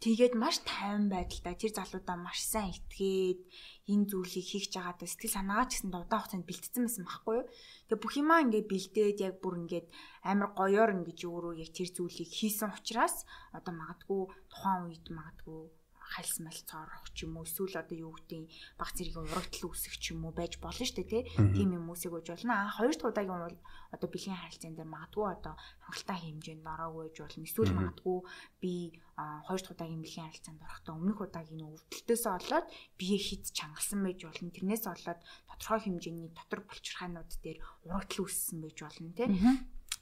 Тэгээд маш тайван байдалтай тэр залуудаа маш сайн итгээд энэ зүйлийг хийх жагаад сэтгэл санаагаа ч гэсэн удаан хугацаанд бэлдсэн байсан байхгүй юу. Тэгээ бүх юмаа ингээд бэлдээд яг бүр ингээд амар гоёор ингэж өөрөө яг тэр зүйлийг хийсэн учраас одоо магадгүй тухайн үед магадгүй хальс мал цоорох ч юм уу эсвэл одоо юу гэдэг баг зэргийн урагтал үүсэх ч юм уу байж болно шүү дээ тийм юм үсэг үж болно. А хоёр дахь удаагийн бол одоо бэлгийн харилцаан дээр магадгүй одоо хангалттай хэмжээнд ороогүй байж болно. Эсвэл магадгүй би хоёр дахь удаагийн бэлгийн харилцаанд орохдоо өмнөх удаагийн өвдөлтөөсөө болоод бие хит чангалсан байж болно. Тэрнээс болоод тодорхой хэмжээний дотор булчирхаанууд дээр урагтал үүссэн байж болно тийм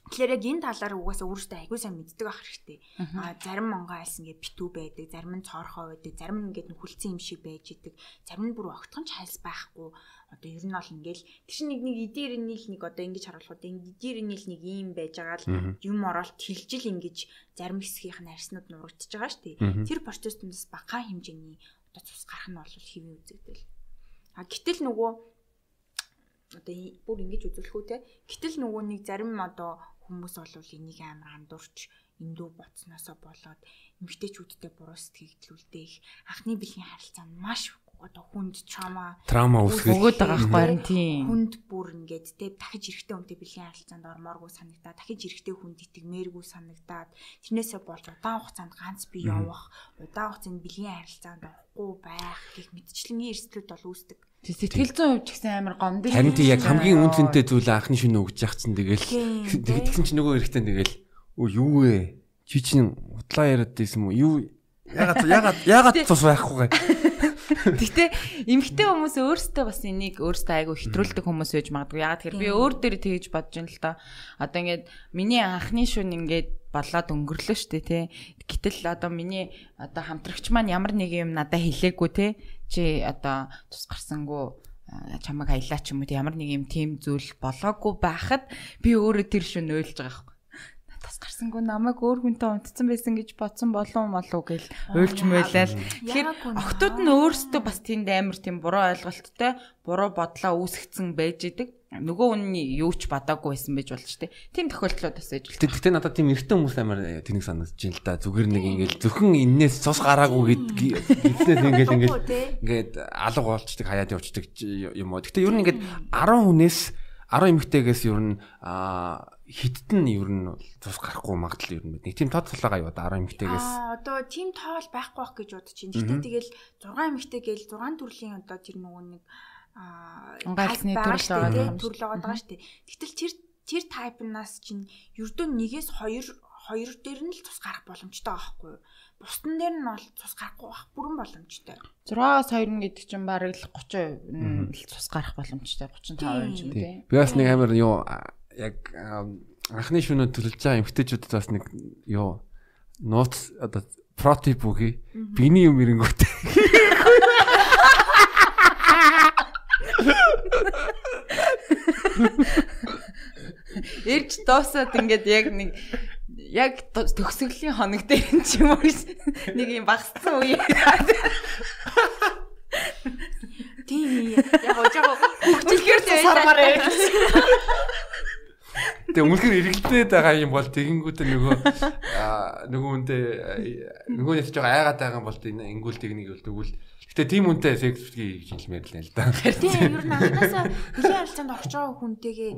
Тэгэхээр яг энэ талаар угаасаа өөрөөсөө айгүй сайн мэддэг ах хэрэгтэй. А зарим монгол айлс ингээд битүү байдаг, зарим нь цоорхоо байдаг, зарим нь ингээд хүлцэн юм шиг байж идэг, зарим нь бүр огтхон ч хайлс байхгүй. Одоо ер нь бол ингээл тэр чинь нэг нэг эдээр нийл нэг одоо ингэж харуулхад эдээр нийл нэг юм байж байгаа л юм оролт хилжил ингэж зарим хэсгийнх нь арснууд нурагдчихж байгаа шүү дээ. Тэр процесс түнэс бахан хэмжээний одоо цус гарах нь бол хэвэн үзэгдэл. А гэтэл нөгөө одоо бүр ингэж үзүүлэх үү те. Гэтэл нөгөө нэг зарим одоо хүмүүс болвол энийг амар андуурч эндүү боцносоо болоод эмгтээчүүдтэй буруу сэтгэгдлүүлдэг их анхны бэлгийн харилцаа нь маш одоо хүнд трама Трама үүсгэж Өгөөд байгаа байхгүй харин тийм. хүнд бүр ингээд те дахиж эрэхтэй хүнтэй бэлгийн харилцаанд ормооргүй санагдаад дахиж эрэхтэй хүнд итгэмээргүй санагдаад тэрнээсээ болж удаан хугацаанд ганц би явах удаан хугацаанд бэлгийн харилцаанд орохгүй байх гэх мэтчлэнгийн эрсдлүүд бол үүсдэг. Тэг сэтгэл зүйн хувьд ч гэсэн амар гомдол. Харин тий яг хамгийн үнцэнтэй зүйл анхны өгч яах чинь тэгэл Тийм, тэгсэн чинь нөгөө эрэхтэн тэгэл өө юу вэ? Чи чинь утлаа яриад байсан юм уу? Юу ягаад ягаад ягаад тус байхгүй гэ? Гэхдээ эмгтэй хүмүүс өөрсдөө бас энийг өөрсдөө айгу хэтрүүлдэг хүмүүс байж магадгүй. Ягаад тэгэхээр би өөр дээр тэгж бодож ин л та. Одоо ингээд миний анхны шүн ингээд болоод өнгөрлөө штэ тий. Гэтэл одоо миний одоо хамтрагч маань ямар нэг юм надад хэлээгүй тий. Чи одоо тус гарсангүй а, чамайг хаялаа ч юм уу ямар нэг юм тийм зүйл болоогүй байхад би өөрөө тэр шүн ойлж байгаа байхгүй. Тас гарсангүй намайг өөр хүнтэй унтцсан байсан гэж бодсон болов молов гэл уйлж мөйлэл. Тэгэхээр охтууд нь өөрсдөө бас тэнд амар тийм буруу ойлголттой буруу бодлоо үүсгэсэн байж идэг. Нөгөө үнний юу ч бадаагүй байсан байж болж тээ. Тийм тохиолдлууд бас ээж гэтэ надад тийм эрэхтэн хүмүүс амар тэнийг санагдаж байна л да. Зүгээр нэг ингээл зөвхөн эннээс цус гараагүй гэднээс ингээл ингээл ингээд алга болчдаг хаяад явцдаг юм уу. Гэтэ ер нь ингээд 10 хүнээс 10 эмэгтэйгээс ер нь хитт нь ер нь цус гарахгүй магадлал ер нь байна. Нэг тийм тод цалаагаа юу 10 эмэгтэйгээс Аа одоо тим тоол байхгүй байх гэж бодож байна. Гэхдээ тэгэл 6 эмэгтэй гээл 6 төрлийн одоо тэр нөгөө нэг байгаа төрөл байгаа тийм, төрөл байгаа шүү дээ. Гэтэл тэр тэр тайпнаас чинь ердөө нэгээс хоёр хоёр дээр нь л тус гарах боломжтой байхгүй юу? Бусдын дээр нь бол тус гарахгүй байх бүрэн боломжтой. 6-аас 2 нь гэдэг чинь бараг л 30% нь л цус гарах боломжтой 35% ч юм тий. тий. Би бас нэг амар юу яг анхны шөнө төлөж байгаа эмэгтэйчүүдэд бас нэг юу нууц одоо прототип үгүй. Биний юм ирэнгүүт. Ирж дуусаад ингээд яг нэг яг төгсгөлийн хоног дээр нь ч юм уу нэг юм багссан үе. Тийм яг гоо жоо хөтөлгөр тусаармаар. Тэгээ үнэхээр эргэлдээд байгаа юм бол тэгэнгүүт нөгөө нөгөө үнтэй нөгөө нэг жоо айгаад байгаа юм бол ингүүл техник бол тэгвэл Гэтэ тийм үнтэй секс битгий гэж хэлмээр л нэ л да. Тийм ер нь анханасаа нэлийн харилцаанд орж байгаа хүнтэйгээ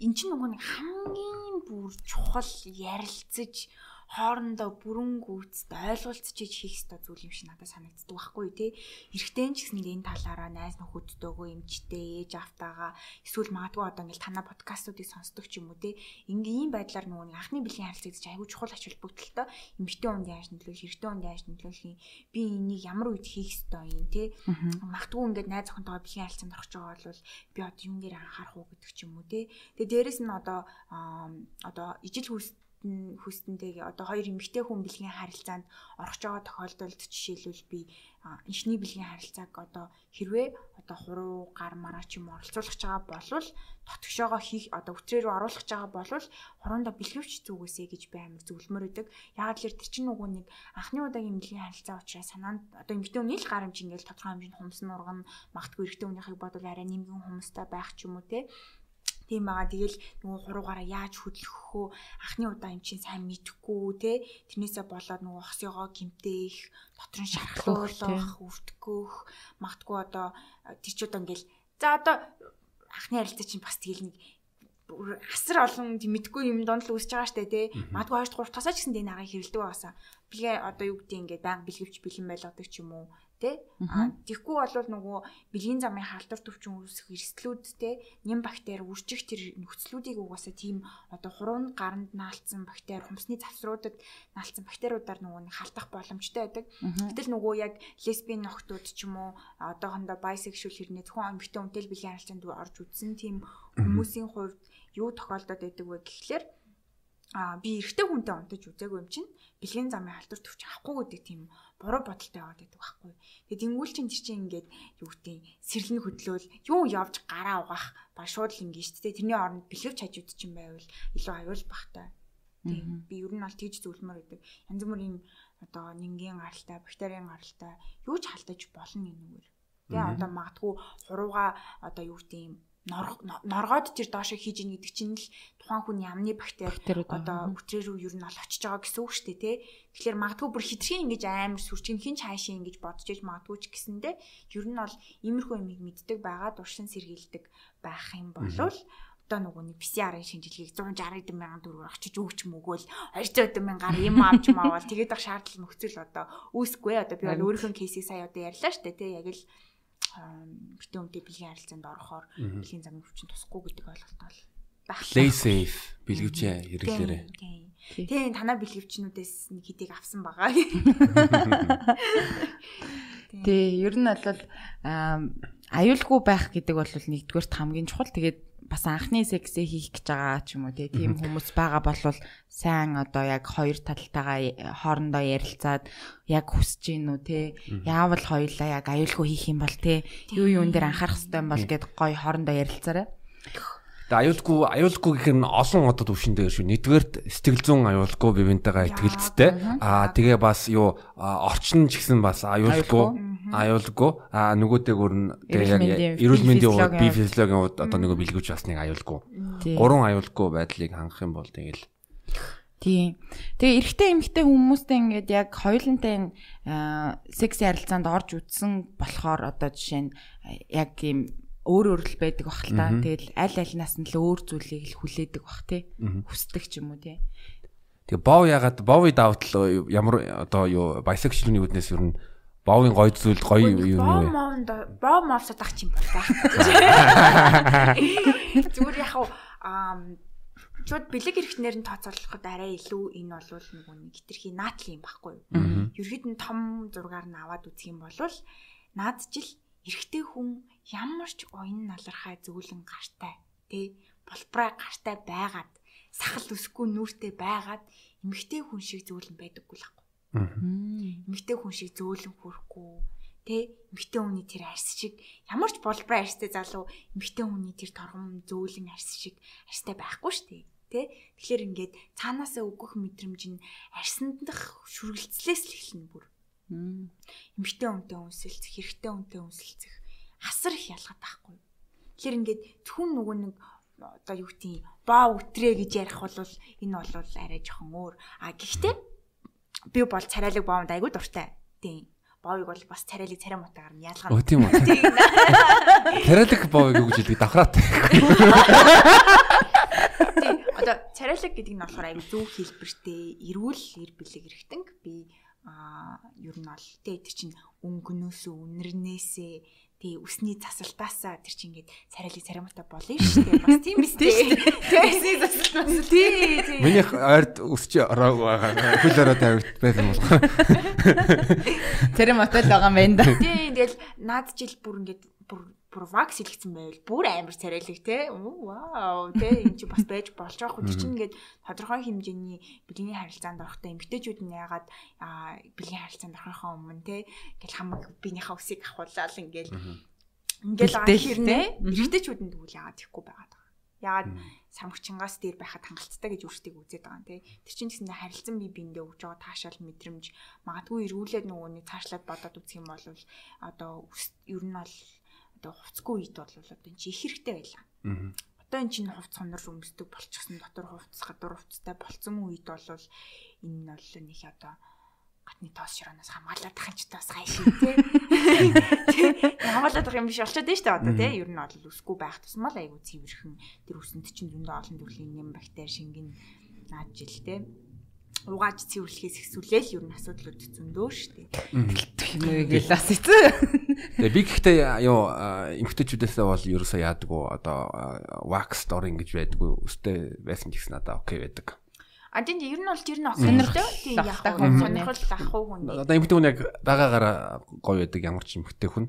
эн чинь нөгөө нэг хамгийн бүр чухал ярилцаж хоорондоо бүрэн гүйцэд ойлголцож хийх ёстой зүйл юм шиг надад санагддаг байхгүй тий. Эрэгтэй ч гэсэн энэ талаараа найз нөхөдтэйгөө эмчтэй ээж автагаа эсвэл магадгүй одоо ингээл танаа подкастуудыг сонсдог ч юм уу тий. Ингээ ийм байдлаар нөгөө анхны бэлгийн харилцагч айгүй чухал ач холбогдолтой эмчтэй хүнд яаж нөлөөлөх, эрэгтэй хүнд яаж нөлөөлөх юм. Би энийг ямар үед хийх ёстой юм тий. Магадгүй ингээд найз охинтойгоо бэлгийн харилцаанд орох байгаа бол би одоо юун дээр анхаарах уу гэдэг ч юм уу тий. Тэгээ дээрэс нь одоо одоо ижил хүс хүстэнтэйгээ одоо хоёр эмэгтэй хүн бэлгийн харилцаанд орох байгаа тохиолдолд жишээлбэл би иншний бэлгийн харилцааг одоо хэрвээ одоо хуруу гар мараа ч юм оролцуулах байгаа болвол тотгошоогоо хийх одоо өтрөө рүү оруулах байгаа болвол хуруундаа бэлгэвч зүгээсэй гэж би амар зөвлөмөр өгдөг. Яагаад тэр чинь нөгөө нэг анхны удаагийн бэлгийн харилцаа учраас санаанд одоо эмэгтэй хүний л гар хэмжээ ингээл тодорхой хэмжээнд хумс нургана магтгүй эрэгтэй хүнийхийг бодвол арай нэмгэн хумстай байх ч юм уу те Тийм байгаа. Тэгэл нөгөө хуруугаараа яаж хөдлөх вэ? Анхны удаа юм чинь сайн мэдхгүй те. Тэрнээсээ болоод нөгөө хосёогоо гимтээх, дотор нь шархлуулах, өвтгөх, магтгүй одоо тэр ч удаа ингээл за одоо анхны харилцаа чинь бас тэгэл нэг асар олон мэдгүй юм донд л үсэж байгаа штэ тий. Магадгүй 2 3 тасаа ч гэсэн энэ агаыг хэрэлдэг байгаасаа. Билгээ одоо юу гэдэг ингээд байнга бэлгэвч бэлэн байлгадаг ч юм уу Тэ? А тэгхгүй бол нөгөө бэлгийн замын халдвар төвчин үүсэх эрсдлүүд те нэм бактери үржих тэр нөхцлүүдийг угаасаа тийм одоо хуруунд гаранд наалцсан бактери хумсны завсруудад наалцсан бактериудаар нөгөө нэг халдах боломжтой байдаг. Гэтэл нөгөө яг лесбийн нөхдүүд ч юм уу одоохондоо bisexual хэрнээ зөвхөн эмэгтэй хүнтэй бэлгийн харилцаанд орж үзсэн тийм хүмүүсийн хувьд юу тохиолдоод байдаг вэ гэхлээр а би эрэгтэй хүнтэй унтаж үзээгүй юм чинь бэлгийн замын халдвар төвч авахгүй гэдэг тийм буруу бодолтой яваад байдаг байхгүй. Тэгээд тэр чинь ингээд юу гэдэг сэрлэн хөдлөөл юу явж гараа угаах ба шууд л ингээд шүү дээ. Тэрний оронд бэлгэвч хажууд чинь байвал илүү аюул бахтай. Тийм би ер нь бол тэгж зөвлөмөр байдаг. Янз бүрийн одоо нингийн гаралтай, бактерийн гаралтай юу ч халдаж болно энэгээр. Тэгээ одоо магадгүй хурууга одоо юу гэдэг норгоод тэр доошо хийж ийн гэдэг чинь л тухайн хүн ямны бактери одоо өтрөө рүү ер нь ол очиж байгаа гэсэн үг шүү дээ тий. Тэгэхээр магадгүй бүр хитрхийн ингэж амар сүрчин хинч хаашаа ингэж бодож иж магадгүй ч гэсэндэ ер нь бол иймэрхүү юмыг мэддэг байгаа дуршин сэргийлдэг байх юм болвол одоо нөгөө нэг PCR-ын шинжилгээг 160 мянган төгрөгөөр очиж өгч мөгөөл 200 мянгаар юм авч маавал тэгээд ах шаардлага нөхцөл одоо үүсэхгүй. Одоо би бол өөрийнхөө кейсийг сая одоо ярьлаа шүү дээ тий яг л битэн үнтэй бэлгийн харилцаанд орохоор бэлгийн замын хүчин тусахгүй гэдэг ойлголт бол. Play safe бэлгэвчээ хэрэглээрэй. Тийм танаа бэлгэвчнүүдээс нэг хэдийг авсан байгаа. Тий, ер нь бол аюулгүй байх гэдэг бол нэгдүгээрт хамгийн чухал. Тэгээд бас анхны сексээ хийх гэж байгаа ч юм уу тийм хүмүүс байгаа болвол сайн одоо яг хоёр талтайгаа хоорондоо ярилцаад яг хүсэж гин үү те яавал хоёулаа яг аюулгүй хийх юм бол те юу юун дээр анхаарах хэрэгтэй юм бол гэд гой хоорондоо ярилцаарай Тэгээ аюулгүй аюулгүй гэх нь олон одоо төвшин дээр шүү. Нэгдүгээрт сэтгэл зүйн аюулгүй бивэнтэйгээ ихтгэлцтэй. Аа тэгээ бас юу орчин ч гэсэн бас аюулгүй аюулгүй. аа нөгөөтэйгөр нь тэгээ эрүүл мэндийн хувьд би физиологийн хувьд одоо нэг бэлгүүч бас нэг аюулгүй. Гурван аюулгүй байдлыг хангах юм бол тэгэл Тийм. Тэгээ эрэгтэй эмэгтэй хүмүүстэй ингээд яг хоёулантай секс ярилцаанд орж үтсэн болохоор одоо жишээ нь яг ийм өөр өөр л байдаг бах л та. Тэгэл аль альнаас нь л өөр зүйлийг л хүлээдэг бах тий. Хүсдэг ч юм уу тий. Тэгээ бов ягаад бовын давтал ямар одоо юу bisexual-ийн үднээс ер нь бовын гоё зүйл гоё юу юм бэ? Бов мовсод ах юм байх. Зүгээр яг аа шууд бэлэг хэрэгтнэр нь тооцоолоход арай илүү энэ бол нэг хитрхи наатл юм байхгүй юу? Ерхэд нь том зургаар нь аваад үзэх юм бол наад жил эрэгтэй хүн ямар ч уян налархай зөөлөн гартай тий болбраа гартай байгаад сахал өсөхгүй нүртэй байгаад эмэгтэй хүн шиг зөөлөн байдаггүй л байхгүй. Эмэгтэй хүн шиг зөөлөн хүрхгүй тий эмэгтэй хүний тэр арьс шиг ямар ч болбраа арьстай залуу эмэгтэй хүний тэр торгом зөөлөн арьс шиг арьстай байхгүй шүү дээ тий Тэгэхээр ингээд цаанаасаа өгөх мэдрэмж нь арьсанд дах шүргэлцлээс л эхэлнэ бүр. Эмэгтэй хүнтэй үнсэлцэх, хэрэгтэй хүнтэй үнсэлцэх асар их ялгаад байхгүй. Тэгэхээр ингээд зөвхөн нөгөө нэг одоо юу гэдэг боо үтрээ гэж ярих бол энэ бол арай жоохон өөр. А гэхдээ би бол царайлаг боомд айгүй дуртай. Тийм. Боовыг бол бас царайлаг царай мутагаар нь ялгаа. Өө тийм үү. Царайлаг боовыг юу гэж хэлдэг давхраатай. Тийм. Одоо царайлаг гэдэг нь болохоор айгүй зөв хэлбэртэй, эрүүл эр бэлэг эргэтэнг би аа ер нь бол тэ тэр чинь өнгөнөөсөө үнэрнээсээ тий үсний засалтаасаа тэр чинь ингээд царайлаг царамтай болно шүү дээ. Бас тийм биз дээ. Үсний засалтаас тий тий. Миний ойрд өсч ороог байгаа. Хөл ороо тавигт байсан болох. Царам отол байгаа юм байна да. Тий тэгэл наад жил бүр ингээд бүр бүр вакс илгэсэн байвал бүр амар царайлаг те. Вау те. Энэ чи бас байж болж байгаа хөө чинь ингээд тодорхой хэмжээний бэлгийн харилцаанд орохтой эмгтээчүүд нь яагаад бэлгийн харилцаанд орохын өмнө те ингээл хамаг биенийхээ үсийг ахуулаад ингээл ингээл байгаа хэрнээ. эмгтээчүүдэнд тэгвэл яагаад тийхгүй байгаад байгаа. Яагаад самгчингаас дээр байхад хангалттай гэж өөрсдийг үзээд байгаа юм те. Тэр чинь гэсэндээ харилцан бие биендээ өгж байгаа таашаал мэдрэмж. Магадгүй эргүүлээд нөгөөний цаашлаад бодоод үзэх юм бол одоо ер нь бол одоо хувцгүй үед бол одоо энэ чи их хэрэгтэй байлаа. Одоо эн чинь хувц хонор өмсдөг болчихсон дотор хувц гадуур хувцтай болцсон үед бол энэ нь бол нэг одоо гатны тоос широноос хамгаалаад тахын ч тоос хайшин тий. Хамгаалаад байх юм биш шүү дээ одоо тий. Ер нь бол үсгүй байх тусмал айгу цэвэрхэн тэр үсэнд чинь зөндөө олон төрлийн нэм бактери шингэн наад жил тий угааж цэвэрлэхээс ихсүүлээл ер нь асуудлууд зөндөө штэ. Ингээл бас эцээ. Тэгээ би гэхдээ юу эмгтээчүүдээсээ бол ерөөсөө яадаггүй одоо wax storing гэж байдаггүй өстэй байсан гэсэн надаа окей байдаг. А тийм ер нь бол ер нь сонирхолтой тийм яг сонирхол ах уу хүн. Одоо эмгтээ хүн яг байгаагаараа гоё байдаг ямар ч эмгтээ хүн.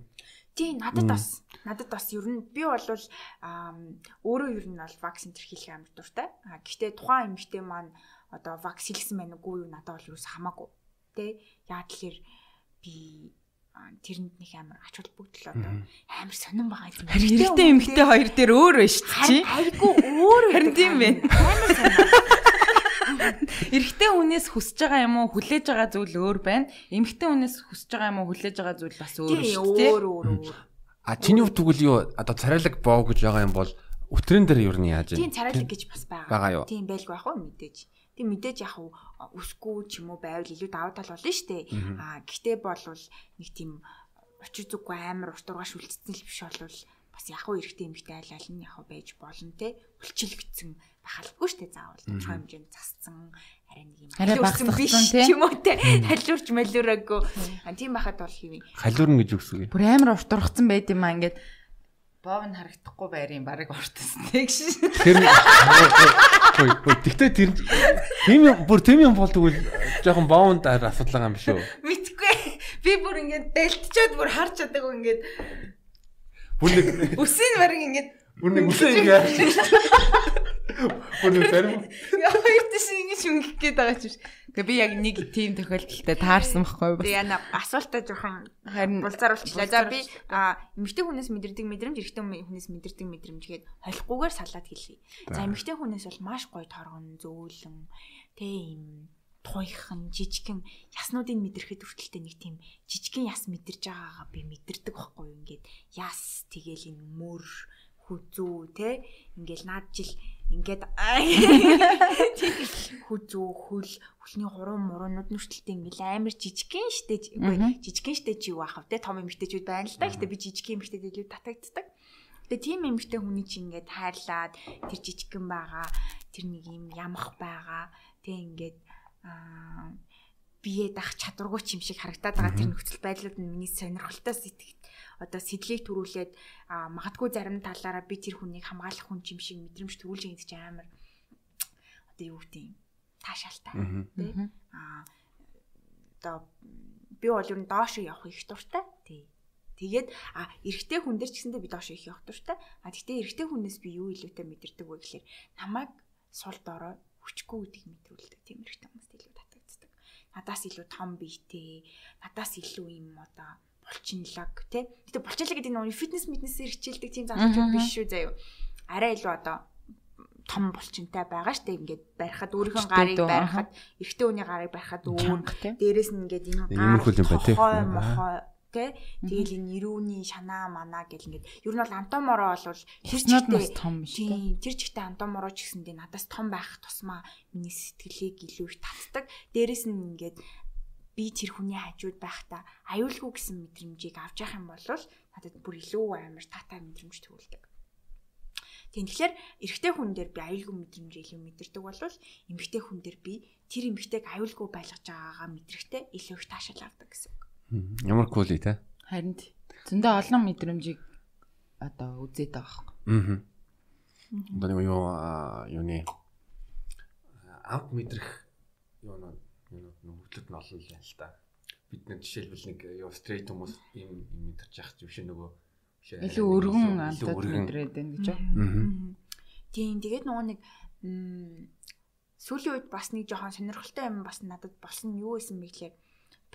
Тийм надад бас надад бас ер нь би бол өөрөө ер нь бол вакцин тэрхийлэх амар дуртай. А гэхдээ тухайн эмгтээ маань одоо вакс хийлсэн байна уу юу надад бол юу хамаагүй. Тэ яа тэгэхээр би тэрэнд нэг амар ач холбогдол одоо амар сонирн байгаа юм. Хэрэгтэй эмхтэй хоёр дээр өөр байна шүү чи. Айгу өөр харин тийм байна. Амар сонирн. Эрэгтэй хүнээс хүсэж байгаа юм уу хүлээж байгаа зүйл өөр байна. Эмэгтэй хүнээс хүсэж байгаа юм уу хүлээж байгаа зүйл бас өөр шүү дээ. Өөр өөр өөр. А чиний хувьд тэгвэл юу одоо царайлаг боо гэж байгаа юм бол өтрэн дээр юу нь яаж вэ? Тийм царайлаг гэж бас байгаа. Байгаа юу? Тийм байлгүй ах уу мэдээж. Тэг мэдээж яг үсгүй ч юм уу байвал илүү даваа тал болно шүү дээ. Аа гэхдээ болвол нэг тийм очир зүггүй амар урт ургаш үлдсэн л биш болвол бас яг уу эрэхтэй эмхтэй айл аль нь яг байж болно те. Үлчилэгдсэн бахалгүй шүү дээ заавал. Тодорхой хэмжээнд засцсан арай нэг юм. Арай багтсан те. юм уу те. Халиурч малиураагүй. Тийм байхад бол хэвээ. Халиурн гэж гэсэн үг? Бүр амар урт ургацсан байд юм аа ингээд Бов нь харагдахгүй байрын барыг ортсон тэг шин. Тэр Тэгтээ тэр тийм бүр тийм юм болдог үл жоохон боунд асуудал юм биш үү? Мэдгүй. Би бүр ингээд дэлтчихэд бүр харж чадаагүй ингээд бүр нэг үсийн барыг ингээд бүр нэг үсээ ингээд бүр нэг зарим яа хоёр тийш ингэж өнгөх гээд байгаа ч биш. Тэгээ би яг нэг тийм тохиолдолтой таарсан байхгүй юу? Тэгээ яна асуултаа жоохон харин булзааруулчлаа. За би эмэгтэй хүнээс мэдэрдэг мэдрэмж, эрэгтэй хүнээс мэдэрдэг мэдрэмж гээд холихгүйгээр салаад хэлье. За эмэгтэй хүнээс бол маш гоё торгон, зөөлөн, тэ юм туйхан, жижигхэн яснуудыг мэдрэхэд хүртэлтэй нэг тийм жижигхэн яс мэдэрж байгаагаа би мэдэрдэг байхгүй юу? Ингээд яс тэгэл энэ мөр хүзүү те? Ингээл наад жил ингээд хүзүү хөл хөлний хуруу муруунууд нүртэлтэй ингээл амар жижигхэн штэ үгүй жижигхэн штэ чи юу вэ те? Том эмэгтэйчүүд байна л да. Гэхдээ би жижигхэн эмэгтэйд илүү татагддаг. Тэгээ тийм эмэгтэй хүний чинь ингээд хайрлаад тэр жижигхэн байгаа тэр нэг юм ямах байгаа тэг ингээд аа бие дах чадваргүй юм шиг харагдаад байгаа тэр нөхцөл байдлууд нь миний сонирхолтой сэтгэл одоо сэтлийг төрүүлээд магадгүй зарим талаараа би тэр хүнийг хамгаалах хүн юм шиг мэдрэмж төрүүлж байгаа гэж амар одоо юу гэдэг таашаалтай тий а одоо би бол ер нь доош явах их дуртай. Тий. Тэгээд а эрэгтэй хүн дээр ч гэсэндээ би доош их явах дуртай. А тэгтээ эрэгтэй хүнээс би юу илүүтэй мэдэрдэг вэ гэхээр намайг сул дорой хүчгүй гэдгийг мэдрүүлдэг. Тийм эрэгтэй хүмүүст илүү татагддаг. Надаас илүү том биетэй, надаас илүү юм одоо булчинлаг тий. Гэтэ булчинлаг гэдэг нь фитнес мэднэсээр хичээлдэг тийм залуучууд биш шүү заяа. Арай илүү одоо том булчинтай байгаа штэ ингээд барихад өөрийнхөө гарыг барихад эрэгтэй хүний гарыг барихад өөр дээрэс нь ингээд энэ гар хой мохой Тэ тэгэл энэ ирүүний шанаа манаа гэл ингээд ер нь бол антомороо бол тэр нас том. Тийм тэр чигтээ антомороо ч гэсэндээ надаас том байх тусмаа миний сэтгэлийг илүү их татдаг. Дээрэс нь ингээд би тэр хүний хажууд байхдаа аюулгүй гэсэн мэдрэмжийг авч явах юм бол надад бүр илүү амар татаа мэдрэмж төгөлдөг. Тийм тэгэхээр эрэгтэй хүн дээр би аюулгүй мэдрэмж илүү мэдэрдэг болвол эмэгтэй хүн дээр би тэр эмэгтэйг аюулгүй байлгаж байгаагаа мэдрэхтэй илүү их таашаал авдаг гэсэн үг. Ямар кули те. Харин зөндөө олон мэдрэмжийг одоо үзээд байгаа Аа. байхгүй. Одоо нэг юу аа, юуны амт мэдрэх юу нөө юу нөхөдлөд нь олон л байна л та. Бид нэг жишээлбэл нэг юу стрейт хүмүүс ийм ийм мэдэрч яах ч биш нөгөө Илүү өргөн өргөн. мэдрээд байна гэж? Аа. Тийм тэгээд нөгөө нэг сүүлийн үед бас нэг жоохон сонирхолтой юм бас надад болсон нь юу байсан бэ гэхээр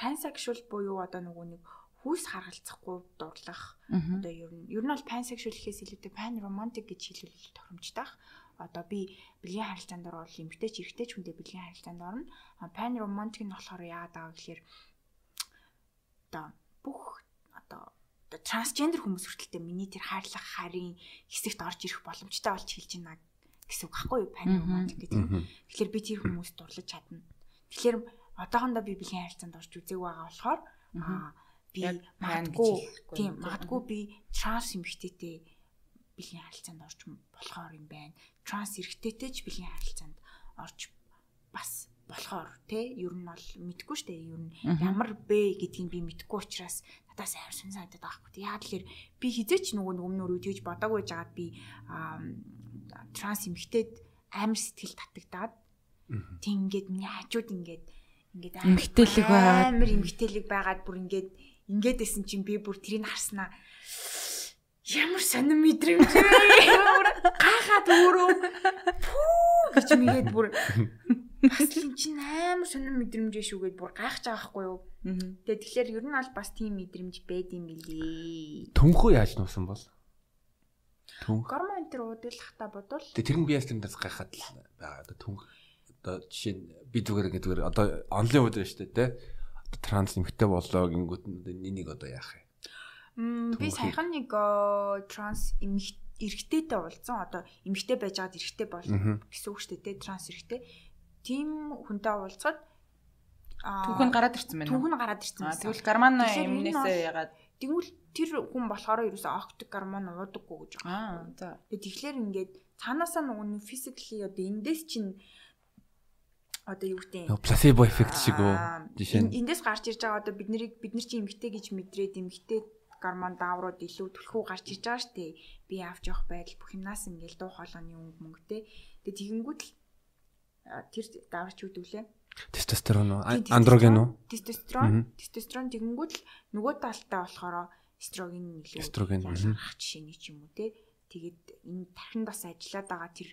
pansexual буюу одоо нөгөө нэг хүүс харгалзахгүй дурлах одоо ер нь ер нь бол pansexual гэхээс илүүтэй pan romantic гэж хэлвэл тохиромжтой. Одоо би бэлгийн харилцаанд орвол эмгтэй ч эрэгтэй ч хүндээ бэлгийн харилцаанд орно. Pan romantic нь болохоор яагаад байгаа гэхээр одоо бүх одоо трансгендер хүмүүс хүртэлтэй миний тэр хайрлах харийн хэсэгт орж ирэх боломжтой болж хэлж байна гэсэн үг байхгүй юу Мгм. romantic гэдэг. Аа. Тэгэхээр би тэр хүмүүст дурлаж чадна. Тэгэхээр одоохондоо би бэлгийн харилцаанд орж үзег байгаа болохоор аа би магадгүй тийм магадгүй би транс эмэгтэйтэй бэлгийн харилцаанд орж болохоор юм байна. Транс эрэгтэйтэй ч бэлгийн харилцаанд орж бас болохоор тий ер нь бол мэдгүй штэ ер нь ямар бэ гэдгийг би мэдгүй учраас надаас амар сонь санагдаад байгаа хгүй. Яа тэгэхээр би хизээч нөгөө нэг өмнө өрөө тэгж бодоагүй жагаад би транс эмэгтэйд амар сэтгэл татагдаад. Тэг ингээд миний хажууд ингээд ингээд Эмгтээлэг байгаад. амар эмгтээлэг байгаад бүр ингээд ингээд исэн чинь би бүр тэрийг харснаа ямар сонир мэдрэмж вэ? Бүр гайхаад өөрөө пүү гэж мэгээд бүр бас л чинь амар сонир мэдрэмж шүү гэд бүр гайхаж байгаа хгүй юу? Тэгээ тэгэхээр ер нь бол бас тийм мэдрэмж байд юм билий. Түнхүү яаж нуусан бол? Түнх. Гормон энэ төр уудуулахтаа бодвол Тэгээ тэр нь би ястандаас гайхаад л байгаа. Одоо түнх одоо жишээ нь би зүгээр ингээд зүгээр одоо онлын үед байна шүү дээ те. Одоо транс нэмэгтэй болоо гингүүд нь энийг одоо яах вэ? Мм, би саяхан нэг транс эмэг эрэгтэйтэй уулзсан. Одоо эмэгтэй байж байгаад эрэгтэй бол гэсэн үг шүү дээ. Транс эрэгтэй. Тим хүнтэй уулзахад аа Түүх нь гараад ирсэн байна. түүх нь гараад ирсэн. Аа байсан. тэгвэл гарман юмнээсээ ягаад Тэгвэл тэр хүн болохоор ерөөсөө октик гормон уудаггүй гэж байгаа. аа за тэгэхээр ингээд цаанаасаа нөгөө physically одоо эндээс чинь одоо юу гэдэг Нөгөө плацебо эффект шиг үү? Жишээ нь. эн- эндээс гарч ирж байгаа одоо бид нарыг бид нар чинь эмгтэй гэж мэдрээд эмгтэй гормон дааврууд илүү түлхүү гарч ирж байгаа штэ. Би авч явах байдал бүх юмнаас ингээл дуу хоолойны өнгө мөнгөтэй. Тэгээ тэгэнгүүт л тэр дааварч үүдвлээ. Тестостерон уу? Андроген уу? Тестостерон. Тестостерон тэгэнгүүт л нөгөө талтай болохоор эстроген илүү Эстроген, ялгарх жишээний ч юм уу те. Тэгээд энэ тархинд бас ажиллаад байгаа тэр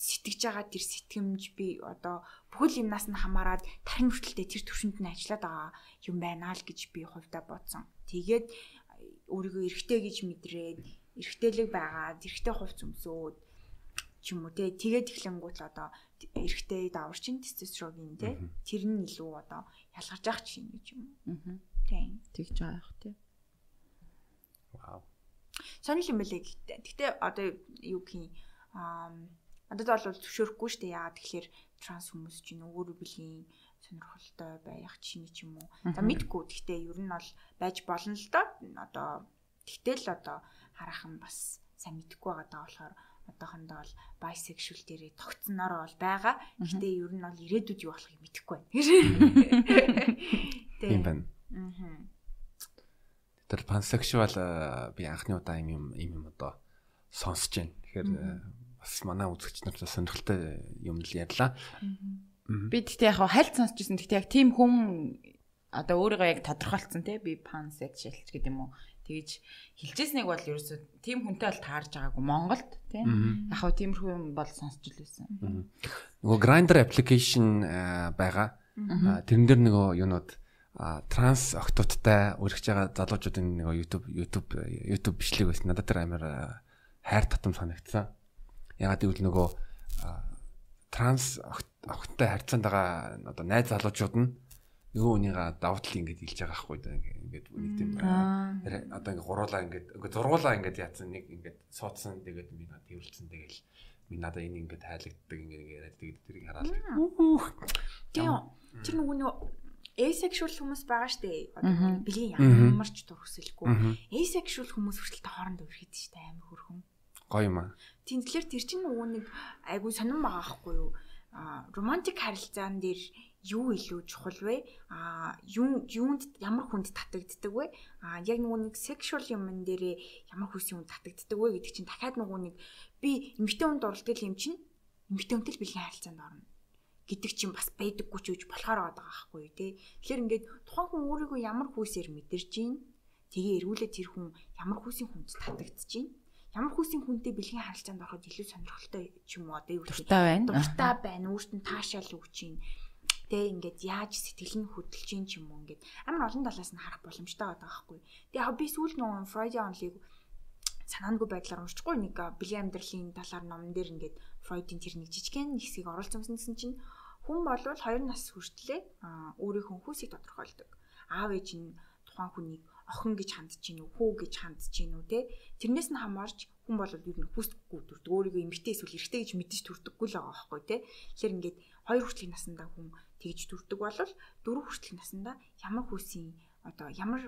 сэтгэж байгаа тэр сэтгэмж би одоо бүхэл юмнаас нь хамаарад тархин хүртэлтэй тэр төвшөнд нь ажиллаад байгаа юм байна л гэж би хувьдаа бодсон. Тэгээд өөрийгөө эрэгтэй гэж мэдрээд эрэгтэйлэг байгаад эрэгтэй хувц өмсөөд ч юм уу те тэгээд эхлэнгуут л одоо эрэгтэй даварчин тестостерогийн те тэр нь илүү одоо ялгарч явах чинь гэж юм уу? Аа тийм. Тэгж байгаа юм тий. Вау. сонир юм байлээ гэхдээ гэхдээ одоо юу гэх юм аа надад бол зөвшөөрөхгүй шүү дээ. Яа тэгэхээр транс хүмүүс чинь өөрөө бэлгийн сонирхолтой байх чинь ч юм уу за мэдгүй гэхдээ ер нь бол байж болно л доо одоо тэгтэл одоо харах нь бас сайн мэдгүй байгаа даа болохоор одоохондоо бол bisexual дээрээ тогтсоноор бол байгаа гэхдээ ер нь бол ирээдүйд юу болохыг мэдэхгүй байна Тийм байна. Аа. Тэр pansexual э, би анхны удаа юм юм юм одоо сонсож байна. Тэгэхээр э, бас манай үзэгч нар сонирхолтой юм л ярьлаа. Мгм. Би тэгтээ яг хальт сонсч ирсэн. Тэгтээ яг тийм хүн одоо өөрийгөө яг тодорхойлцсон тий би pansexual ч гэдэг юм уу. Тэгэж хилжсэнийг бол ерөөсөө тийм хүнтэй бол таарж байгаагүй Монголд. Мгм. Яг хөө тиймэрхүү юм бол сонсч. Мгм. Нөгөө Grindr application э, байгаа. Тэрэн дээр нөгөө юунууд транс октодтай үргэж байгаа залуучуудын нөгөө YouTube YouTube YouTube бичлэг байсан. Надад тэр амар а, хайр татам санагдсан. Ягаад гэвэл нөгөө транс охт- охттой харьцаанд байгаа одоо найз залуучууд нь нөгөө хүнийга давуу тал ингэж илж байгаа байхгүй да ингээд нэг тийм одоо ингээд гуруулаа ингээд ингээд зургуулаа ингээд яатсан нэг ингээд суудсан тэгээд би надад тэрүүлсэн тэгэл би надад энэ ингээд тайлагддаг ингээд яриад тэгээд тэрийг хараад тийм тэр нөгөө нөгөө asexual хүмүүс байгаа штэ. Одоо бэлгийн ямар ч дур хүсэлгүй asexual хүмүүс хүртэл хоорондоо өрхөд штэ амар хөрхөн. Гоё юм аа. Тийм тэгэхээр тэр чинь нөгөө нэг айгу сонирн байгаа байхгүй юу романтик харилцаан дээр юу илүү чухал вэ? А юу юунд ямар хүнд татагддаг вэ? А яг нөгөө нэг sexual юмн дээрээ ямар хүс юм татагддаг вэ гэдэг чинь дахиад нөгөө нэг би эмэгтэй хүнд оролдог юм чинь эмэгтэй хүнтэй л бэлгийн харилцаанд орно гэдэг чинь бас байдаггүй ч үж болохоор байгаа байхгүй юу те. Тэгэхээр ингээд тухайн хүн өөрийгөө ямар хүүсээр мэдэрч гин тэгээ эргүүлээ тэр хүн ямар хүүсийн хүнд татагдж гин ямар хүүсийн хүнтэй бэлгийн харилцаанд ороход илүү сонирхолтой ч юм уу одоо юу гэх юм дуртай байна. Өөрт нь таашаал өгч гин Тэ ингээд яаж сэтгэл нь хөдөлж ин ч юм уу ингээд амар олон талаас нь харах боломжтой байдаг байхгүй. Тэгээ яг би сүүл нөгөө Freud-ийн онлыг санаандгүй байдлаар уншчихгүй нэг бэлгийн амьдралын талаар номон дээр ингээд Freud-ийн тэр нэг жижигхэн хэсгийг оруулсан гэсэн чинь хүн бол 2 нас хүртлээр өөрийнхөө хүүсийг тодорхойлдог. Аав ээж нь тухайн хүнийг охин гэж хандж гин үү, хүү гэж хандж гин үү те. Тэрнээс нь хамаарч хүн бол ер нь хүүсдэггүй төрдөг. Өөрийгөө эмгтэй эсвэл эрэгтэй гэж мэдэж төрдөггүй л байгаа байхгүй те. Тэгэхээр ингээд хоёр хүртлийн насндаа хүн тэгж төрдөг бол дөрөв хүртэлх наснда ямар хүүсийн одоо ямар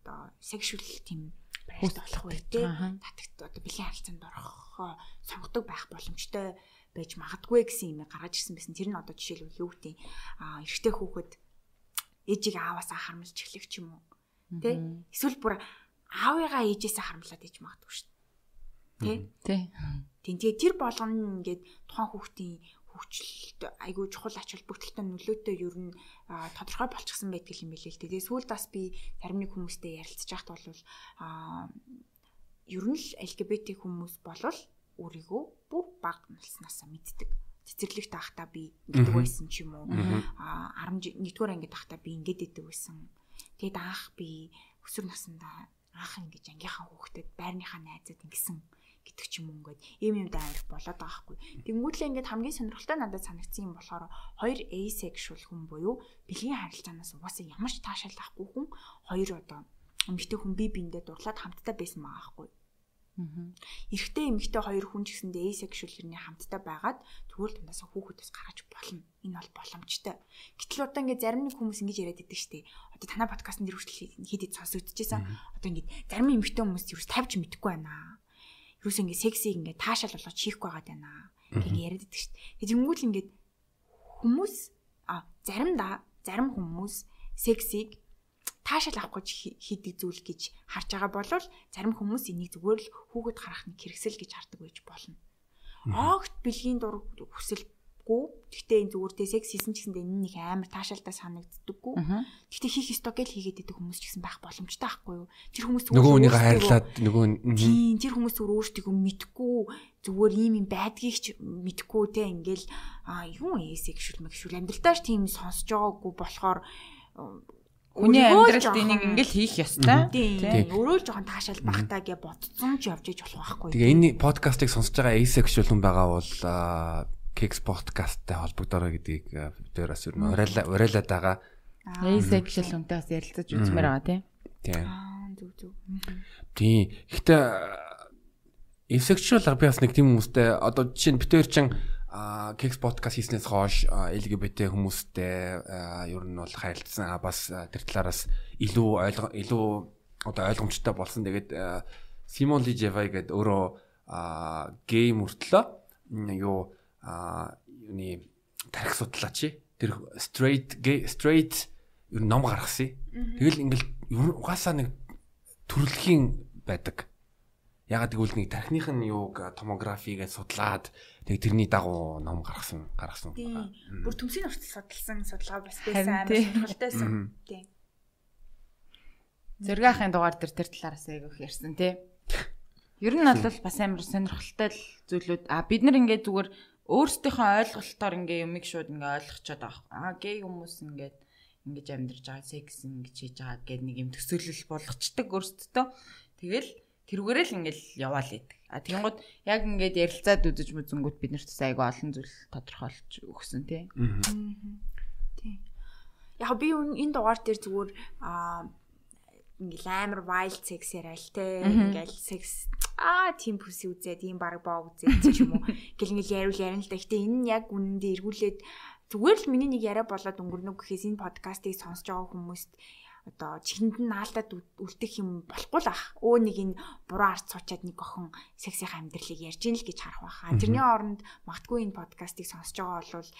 одоо сексуал тийм байрт болох вэ те татагт одоо бэлгийн харилцаанд орох сонгодог байх боломжтой байж магадгүй гэсэн юм гаргаж ирсэн байсан. Тэр нь одоо жишээлбэл юу гэдэг а эрэгтэй хүүхэд ээжийг ааваас харамлж эхлэх ч юм уу. Тэ? Эсвэл бүр аавыгаа ээжээсээ харамлаад ээж магадгүй шүү дээ. Тэ? Тэ. Тэгээ тэр болгоно ингээд тухайн хүүхдийн хөгжилт айгүй чухал ач холбогдолтой нөлөөтэй ер нь тодорхой болчихсон байдаг юм билээ л дээ. Сүүлд бас би зарим нэг хүмүүстэй ярилцж байхад бол а ер нь л LGBT хүмүүс болвол өөрийгөө бүр баг наснаасаа мэддэг. Цэцэрлэгт байхдаа би ингэдэг байсан ч юм уу. А 11-р ангид байхдаа би ингэдэг байдаг байсан. Тэгэд анх би өсвөр насндаа анх ингэж ангийнхаа хүүхдэд байрныхаа найзад ингэсэн гэдэг ч юм уу ингээд ийм юм дайрах болоод байгаа хгүй. Тэнгүүтлээ ингээд хамгийн сонирхолтой надад санагдсан юм болохоор хоёр asexual хүн буюу бэлгийн харилцаанаас угаасаа ямар ч таашаал авахгүй хүн хоёр одоо эмэгтэй хүн бие биендээ дурлаад хамтдаа байсан байгаа хгүй. Эрэгтэй эмэгтэй хоёр хүн ч гэсэндээ asexual хэрний хамтдаа байгаад тэгвэл тундаас хүүхдээс гаргаж болно. Энэ бол боломжтой. Гэтэл одоо ингээд зарим нэг хүмүүс ингэж яриад байдаг дээ. Одоо танай подкастн дээр хүртэл хэд хэд сонсогдчихсан. Одоо ингээд зарим эмэгтэй хүмүүс юу тавьж мэдэхгүй байна юус ингэ сексиг ингэ таашаал болгож хийхгүй байгаад байна. Ингээ яриад байдаг шүү дээ. Тэнгүүл ингээд хүмүүс а заримдаа зарим хүмүүс сексиг таашаал авах гэж хийдэг зүйл гэж харж байгаа бол зарим хүмүүс энийг зүгээр л хүүхэд гарах нэг хэрэгсэл гэж хардаг байж болно. Огт бэлгийн дур хүсэл хэрэггүй. Гэхдээ энэ зүгээр тэ секс хийсэн ч гэсэндээ энэ нэг амар таашаалтай санагддаггүй. Гэхдээ хийх ёстой гэж хийгээд идэг хүмүүс ч гэсэн байх боломжтой байхгүй юу? Тэр хүмүүс нөгөө хүнийг хайрлаад нөгөө тийм тэр хүмүүс өөр өөртөө мэдхгүй зүгээр ийм юм байдгийг ч мэдхгүй те ингээл юу ээ сексуал мэгшүүл амьдралтаач тийм сонсож байгаагүй болохоор Хүний амьдралд энийг ингээл хийх ёстой. Тийм. Өөрөө л жоохон таашаал багтаа гэж бодсон ч явж иж болох байхгүй. Тэгээ энэ подкастыг сонсож байгаа asexual хүн байгаа бол Kicks podcast-тай холбогдорой гэдгийг бид бас ер нь уриалаад байгаа. Asexual хүнтэй бас ярилцаж үзмээр байгаа тийм. Тийм. Зүг зүг. Тийм. Гэхдээ asexual би бас нэг тийм хүмүүстэй одоо жишээ нь бид хоёр чинь Kicks podcast хийснээс хойш LGBT хүмүүстэй ер нь бол харилцсан бас тэр талаараас илүү ойлгоо илүү одоо ойлгомжтой болсон. Тэгээд Симон Lijevay гэдэг өөрөө гей мөртлөө юу а юуны тарих судлаач тэр straight gay straight ер нь ном гаргасан. Тэгэл ингээл угаасаа нэг төрөлхийн байдаг. Ягаад гэвэл нэг тархиных нь юуг томографигээ судлаад тэг тэрний дагуу ном гаргасан гаргасан. Бүр төмсгийн хүртэл судалсан судалгаа бас байсан амар сонирхолтойсэн. Тийм. Зөргийнхын дугаар дээр тэр талаараас айгүйх ярьсан тий. Ер нь бол бас амар сонирхолтой зүйлүүд а бид нар ингээд зүгээр өөрсдийнхөө ойлголтоор ингээ юмыг шууд ингээ ойлгочоод байгаа. Аа гей хүмүүс ингээд ингэж амьдарч байгаа секс ингэж хийж байгаа гэдэг нэг юм төсөөлөл болгочдөг өөрсдөө. Тэгэл тэрүүгээрээ л ингээл яваал идэг. А тэгэнгუთ яг ингээд ярилцаад үзэж мүзэнгүүт бид нарт айгүй олон зүйл тодорхойлж өгсөн тий. Тий. Яг би энэ дугаар дээр зүгээр аа ингээл амар wild sex яриа л те ингээл sex аа тийм бүси үзээ тийм баг боо үзээ ч юм уу гэл ингээл яриул ярина л да. Гэтэ энэ нь яг үнэндээ эргүүлээд зүгээр л миний нэг яриа болоод өнгөрнө гэхээс энэ подкастыг сонсож байгаа хүмүүст одоо чихэнд нь наалдаад үлдэх юм болохгүй л ах. Өө нэг энэ буруу арт суучаад нэг охин сексийн амьдралыг ярьж ийн л гэж харах байхаа. Тэрний оронд магтгүй энэ подкастыг сонсож байгаа бол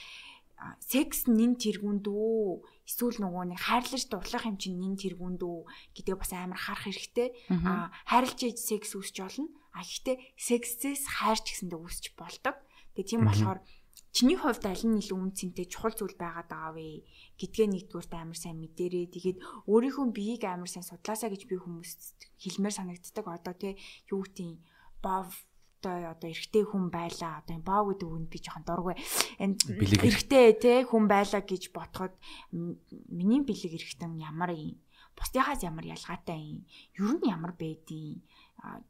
секс нин тэргүнд үү эсвэл нөгөө нэг хайрлаж дурлах юм чинь нин тэргүнд үү гэдэг бас амар харах хэрэгтэй. А хайрлж иж секс үүсч болно. А гэхдээ сексээс хайрч гэсэндээ үүсч болдог. Тэгээ тийм болохоор чиний хувьд аль нь илүү үнцэнтэй чухал зүйл байгаад байгаа вэ гэдгээ нэгдүгээрт амар сайн мэдэрээ. Тэгээд өөрийнхөө биеийг амар сайн судлаасаа гэж би хүмүүст хэлмээр санагддаг. Одоо тий юу гэдэг бов одоо одоо эрэгтэй хүн байлаа одоо боо гэдэг үгэнд би жоохон дургүй эрэгтэй те хүн байлаа гэж ботход миний бэлэг эрэгтэн ямар юм бусдынхаас ямар ялгаатай юм ер нь ямар байдیں۔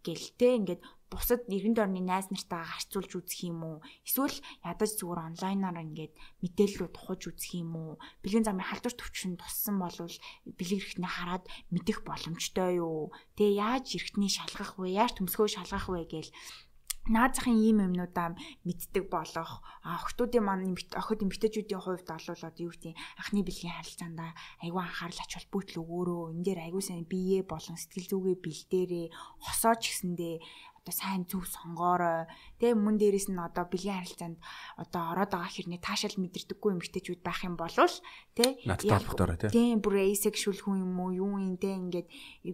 гэлтэй ингээд бусад нэгэн дорны найз нартаа харьцуулж үзэх юм уу? Эсвэл ядаж зүгээр онлайнаар ингээд мэдээллүүд тухаж үзэх юм уу? Бэлгийн замын халдвар төвчөнд туссан болвол бэлэг эрхтний хараад мэдэх боломжтой юу? Тэгээ яаж эрхтний шалгах вэ? Яаж төмсгөө шалгах вэ гээл наад захын ийм юмнуудаа мэддэг болох. Охтуудын маань охид эмгтээчүүдийн хувьд олвол одоо юу гэдэг анхны бэлгийн харилцаанд айгүй анхаарал ач холбогдол өгөөрөө. Энэ дээр айгүй сайн бие болон сэтгэл зүгээ бэлдээрээ. Хосооч гэсэндээ сайн зөв сонгоорой. Тэгээ мөн дээрэс нь одоо бэлгийн харилцаанд одоо ороод байгаа хэрний таашаал мэдэрдэггүй эмэгтэйчүүд байх юм бол тий. Тийм бүр asexual хүн юм уу юу юм те ингээд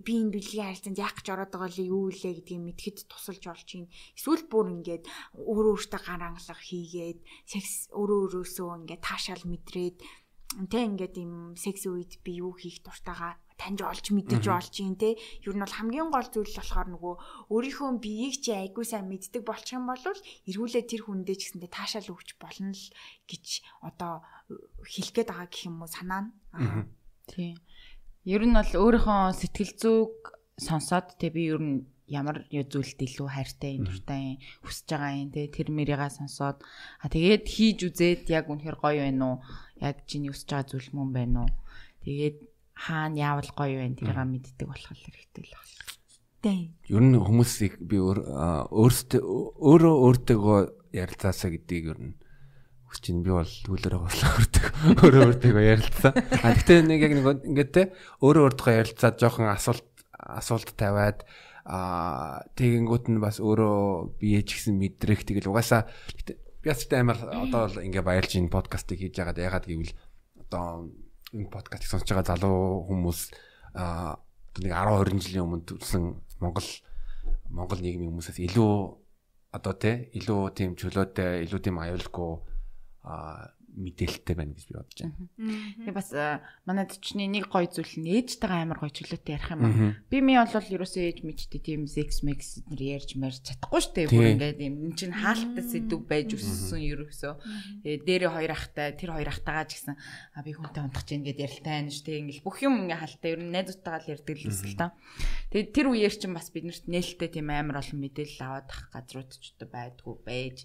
би энэ бэлгийн харилцаанд яах гэж ороод байгаа л юу илээ гэдгийг мэдхэд тусалж олж юм. Эсвэл бүр ингээд өөрөө өөртөө гаранглах хийгээд секс өөрөө өөрөөсөө ингээд таашаал мэдрээд тэ ингээд юм секс үед би юу хийх дуртайгаа таньж олж мэдэж олж юм те. Ер нь бол хамгийн гол зүйл болохоор нөгөө өөрийнхөө биеийг чи айгуу сайн мэддэг болчих юм бол эргүүлээ тэр хүндээ ч гэсэндээ таашаал өгч болно л гэж одоо хэлэх гээд байгаа гэх юм уу? Санаа нь. Тийм. Ер нь бол өөрийнхөө сэтгэл зүг сонсоод те би ер нь ямар зүйлд илүү хайртай юм дуртай хүсэж байгаа юм те. Тэр мэрийга сонсоод а тэгээд хийж үзээд яг үнэхэр гоё байна уу? Яг чиний хүсэж байгаа зүйл мөн байна уу? Тэгээд хаана яавал гоё вэ тэрийг мэддэг болох хэрэгтэй л байна. Тийм. Ер нь хүмүүсийг би өөртөө өөрөө өөртөөгөө ярилцаасаа гэдгийг ер нь хүсэж чинь би бол түүлэр гослоо өртөг өөрөө өөртөөгөө ярилцсан. А гэтээ нэг яг нэг ингээд те өөрөө өөртөө ярилцаад жоохон асуулт асуулт тавиад а тэгэнгүүт нь бас өөрөө бие ч гэсэн мэдрэх тэгэл угаасаа би бас амар одоо л ингээ баярлж энэ подкастыг хийж яагаад яагаад гэвэл одоо энэ подкастыг сонсож байгаа залуу хүмүүс аа нэг 10 20 жилийн өмнө төрсэн Монгол Монгол нийгмийн хүмүүсээс илүү одоо тий илүү тийм чөлөөтэй илүү тийм аюулгүй аа мэдээлэлтэй байна гэж би бодож байна. Тэгээ бас манайд чний нэг гоё зүйл нь ээжтэйгээ амар гоё чөлөөтэй ярих юм аа. Би ми бол ерөөсөө ээж мэдтэй тийм sex mex нэр ярьж марж чадахгүй шүү дээ. Бүр ингээд юм чинь хаалттай сэдв байж өссөн ерөөсөө. Тэгээ дээрээ хоёр ахтай тэр хоёр ахтайгаа ч гэсэн а би хүнтэй унтах чинь ингээд ярилтай байна шүү дээ. Ингээл бүх юм ингээ хаалттай ер нь найзуудтайгаа л ярьдаг л эсвэл та. Тэгээ тэр үеэр чинь бас биднэрт нээлттэй тийм амар олон мэдээлэл аваад ах газрууд ч одоо байдгүй байж.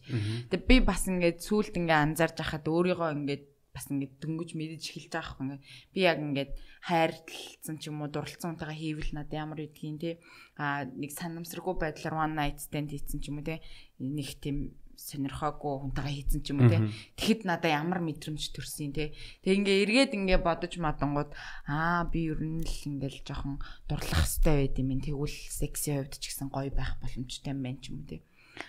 Тэгээ би бас ингээд сүулт ингээ анзаарч хахад өөрийгөө өөрийгөө ингээд бас ингээд дөнгөж мэдэж эхэлж байгаа хэрэг ингээд би яг ингээд хайрлцсан ч юм уу дурлцсан унтайгаа хийвэл надад ямар гэдгийг те. А нэг санамсаргүй байдлаар one night stand хийсэн ч юм уу те. Нэг тийм сонирхоогүй хүнтэйгээ хийсэн ч юм уу те. Тэгэхэд надад ямар мэдрэмж төрсөн те. Тэг ингээ эргээд ингээ бодож мадангууд аа би ер нь л ингээл жоохон дурлах хэвээр байд юм. Тэгвэл секси хувьд ч гэсэн гоё байх боломжтой юм байна ч юм уу те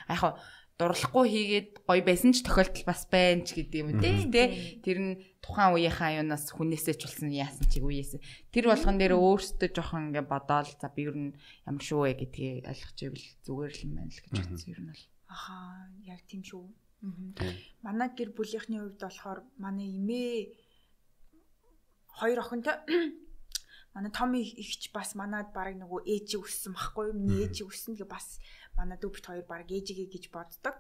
яг дурлахгүй хийгээд гоё байсан ч тохиолдол бас байна ч гэдэг юм тий. Тэр нь тухайн үеийнхаа аюунаас хүнээсээ ч болсон яасан чиг үеэс. Тэр болгон дээр өөртөө жоохон ингээ бодоол за би ер нь ямар шүү вэ гэдгийг ойлгож ивэл зүгээр л юм байна л гэж бодсон ер нь бол. Аха яг тийм шүү. Манай гэр бүлийнхний хувьд болохоор манай эмээ хоёр охинтой манай том ихч бас манад барыг нөгөө ээжи өссөн байхгүй юу? Миний ээжи өссөн гэ бас манай дүү бит хоёр баг ээжигээ гэж боддог.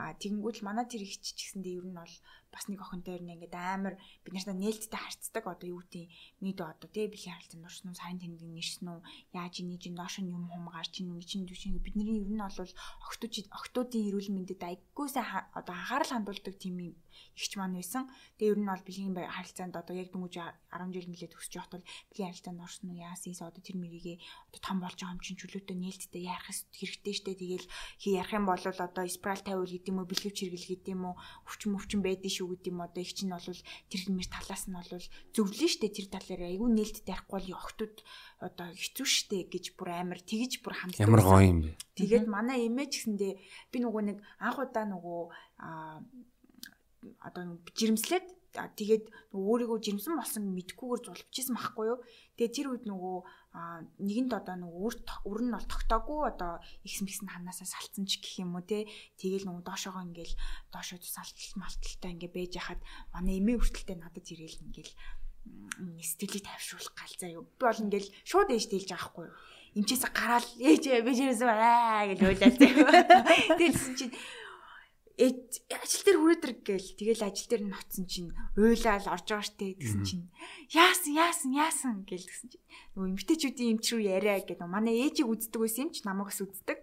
Аа тэгэнгүүт л манай тэр их ч гэсэндээ ер нь бол бас нэг охинтой ер нь ингээд амар бид нартай нээлттэй харьцдаг одоо юу гэдэг нийт одоо тий бэлгийн харилцаанд орсон уу сайн тэмдэг нэрсэн үү яаж чинь доош нь юм хум гарч ийн гэж чинь түшин бидний ер нь бол охтууд охтуудын эрүүл мэндэд айггүйсээ одоо анхаарал хандуулдаг тийм ихч маань байсан. Тэгээ ер нь бол бэлгийн харилцаанд одоо яг дөнгөж 10 жил мөлий төсөж явахад бол бэлгийн харилцаанд орсон уу яасан одоо тэр мэрийгээ одоо том болж байгаа юм чинь чөлөөтэй нээлттэй яарах хэрэгтэй штэ тэгэл хий ярих юм бол одоо спираль тавиул гэдэг юм уу бэлгэвч хэрэгэл гэдэг юм уу өвчин өвчин байдэн шүү гэдэг юм одоо. Их чинь бол тэр хэмээр талаас нь бол зөвлөн штэ тэр талаар айгүй нээлттэй ярихгүй бол охтууд одоо хэцүү штэ гэж бүр амар тэгж бүр хамт ямар гоё юм бэ? Тэгээд манай эмээ ч гэсэндээ би нөгөө нэг анх удаа нөгөө одоо жирэмслээд тэгээд өөрийгөө жирэмсэн болсон мэдгүйгээр зулбчихсан байхгүй юу. Тэгээд тэр үед нөгөө нэгэнд одоо нөгөө үр үр нь бол тогтоогүй одоо ихс мэгс нь ханаасаа салцсан ч гэх юм уу те. Тэгээд нөгөө доошоогоо ингээл доошоо салтал малталтай ингээ бэж яхад манай эмээ хүртэлтэй надад ирээл ингээл сэтгэлийг тайвшруулах гал заа юу. Би бол ингээл шууд ээж тэлж байгаа хгүй юу. Имчээс гараал ээж жирэмсэн аа гэж уйлаа заа. Тэгэлсэн чинь ажил дээр хүрээдэр гээл. Тэгэл ажил дээр ноцсон чинь уйлал орж байгаа штэ гэсэн чинь. Яасан яасан яасан гээл гэсэн чинь. Нөгөө эмгтээчүүдийн эмч рүү яриа гэдэг манай ээжийг үздэг байсан юм ч намайг бас үздэг.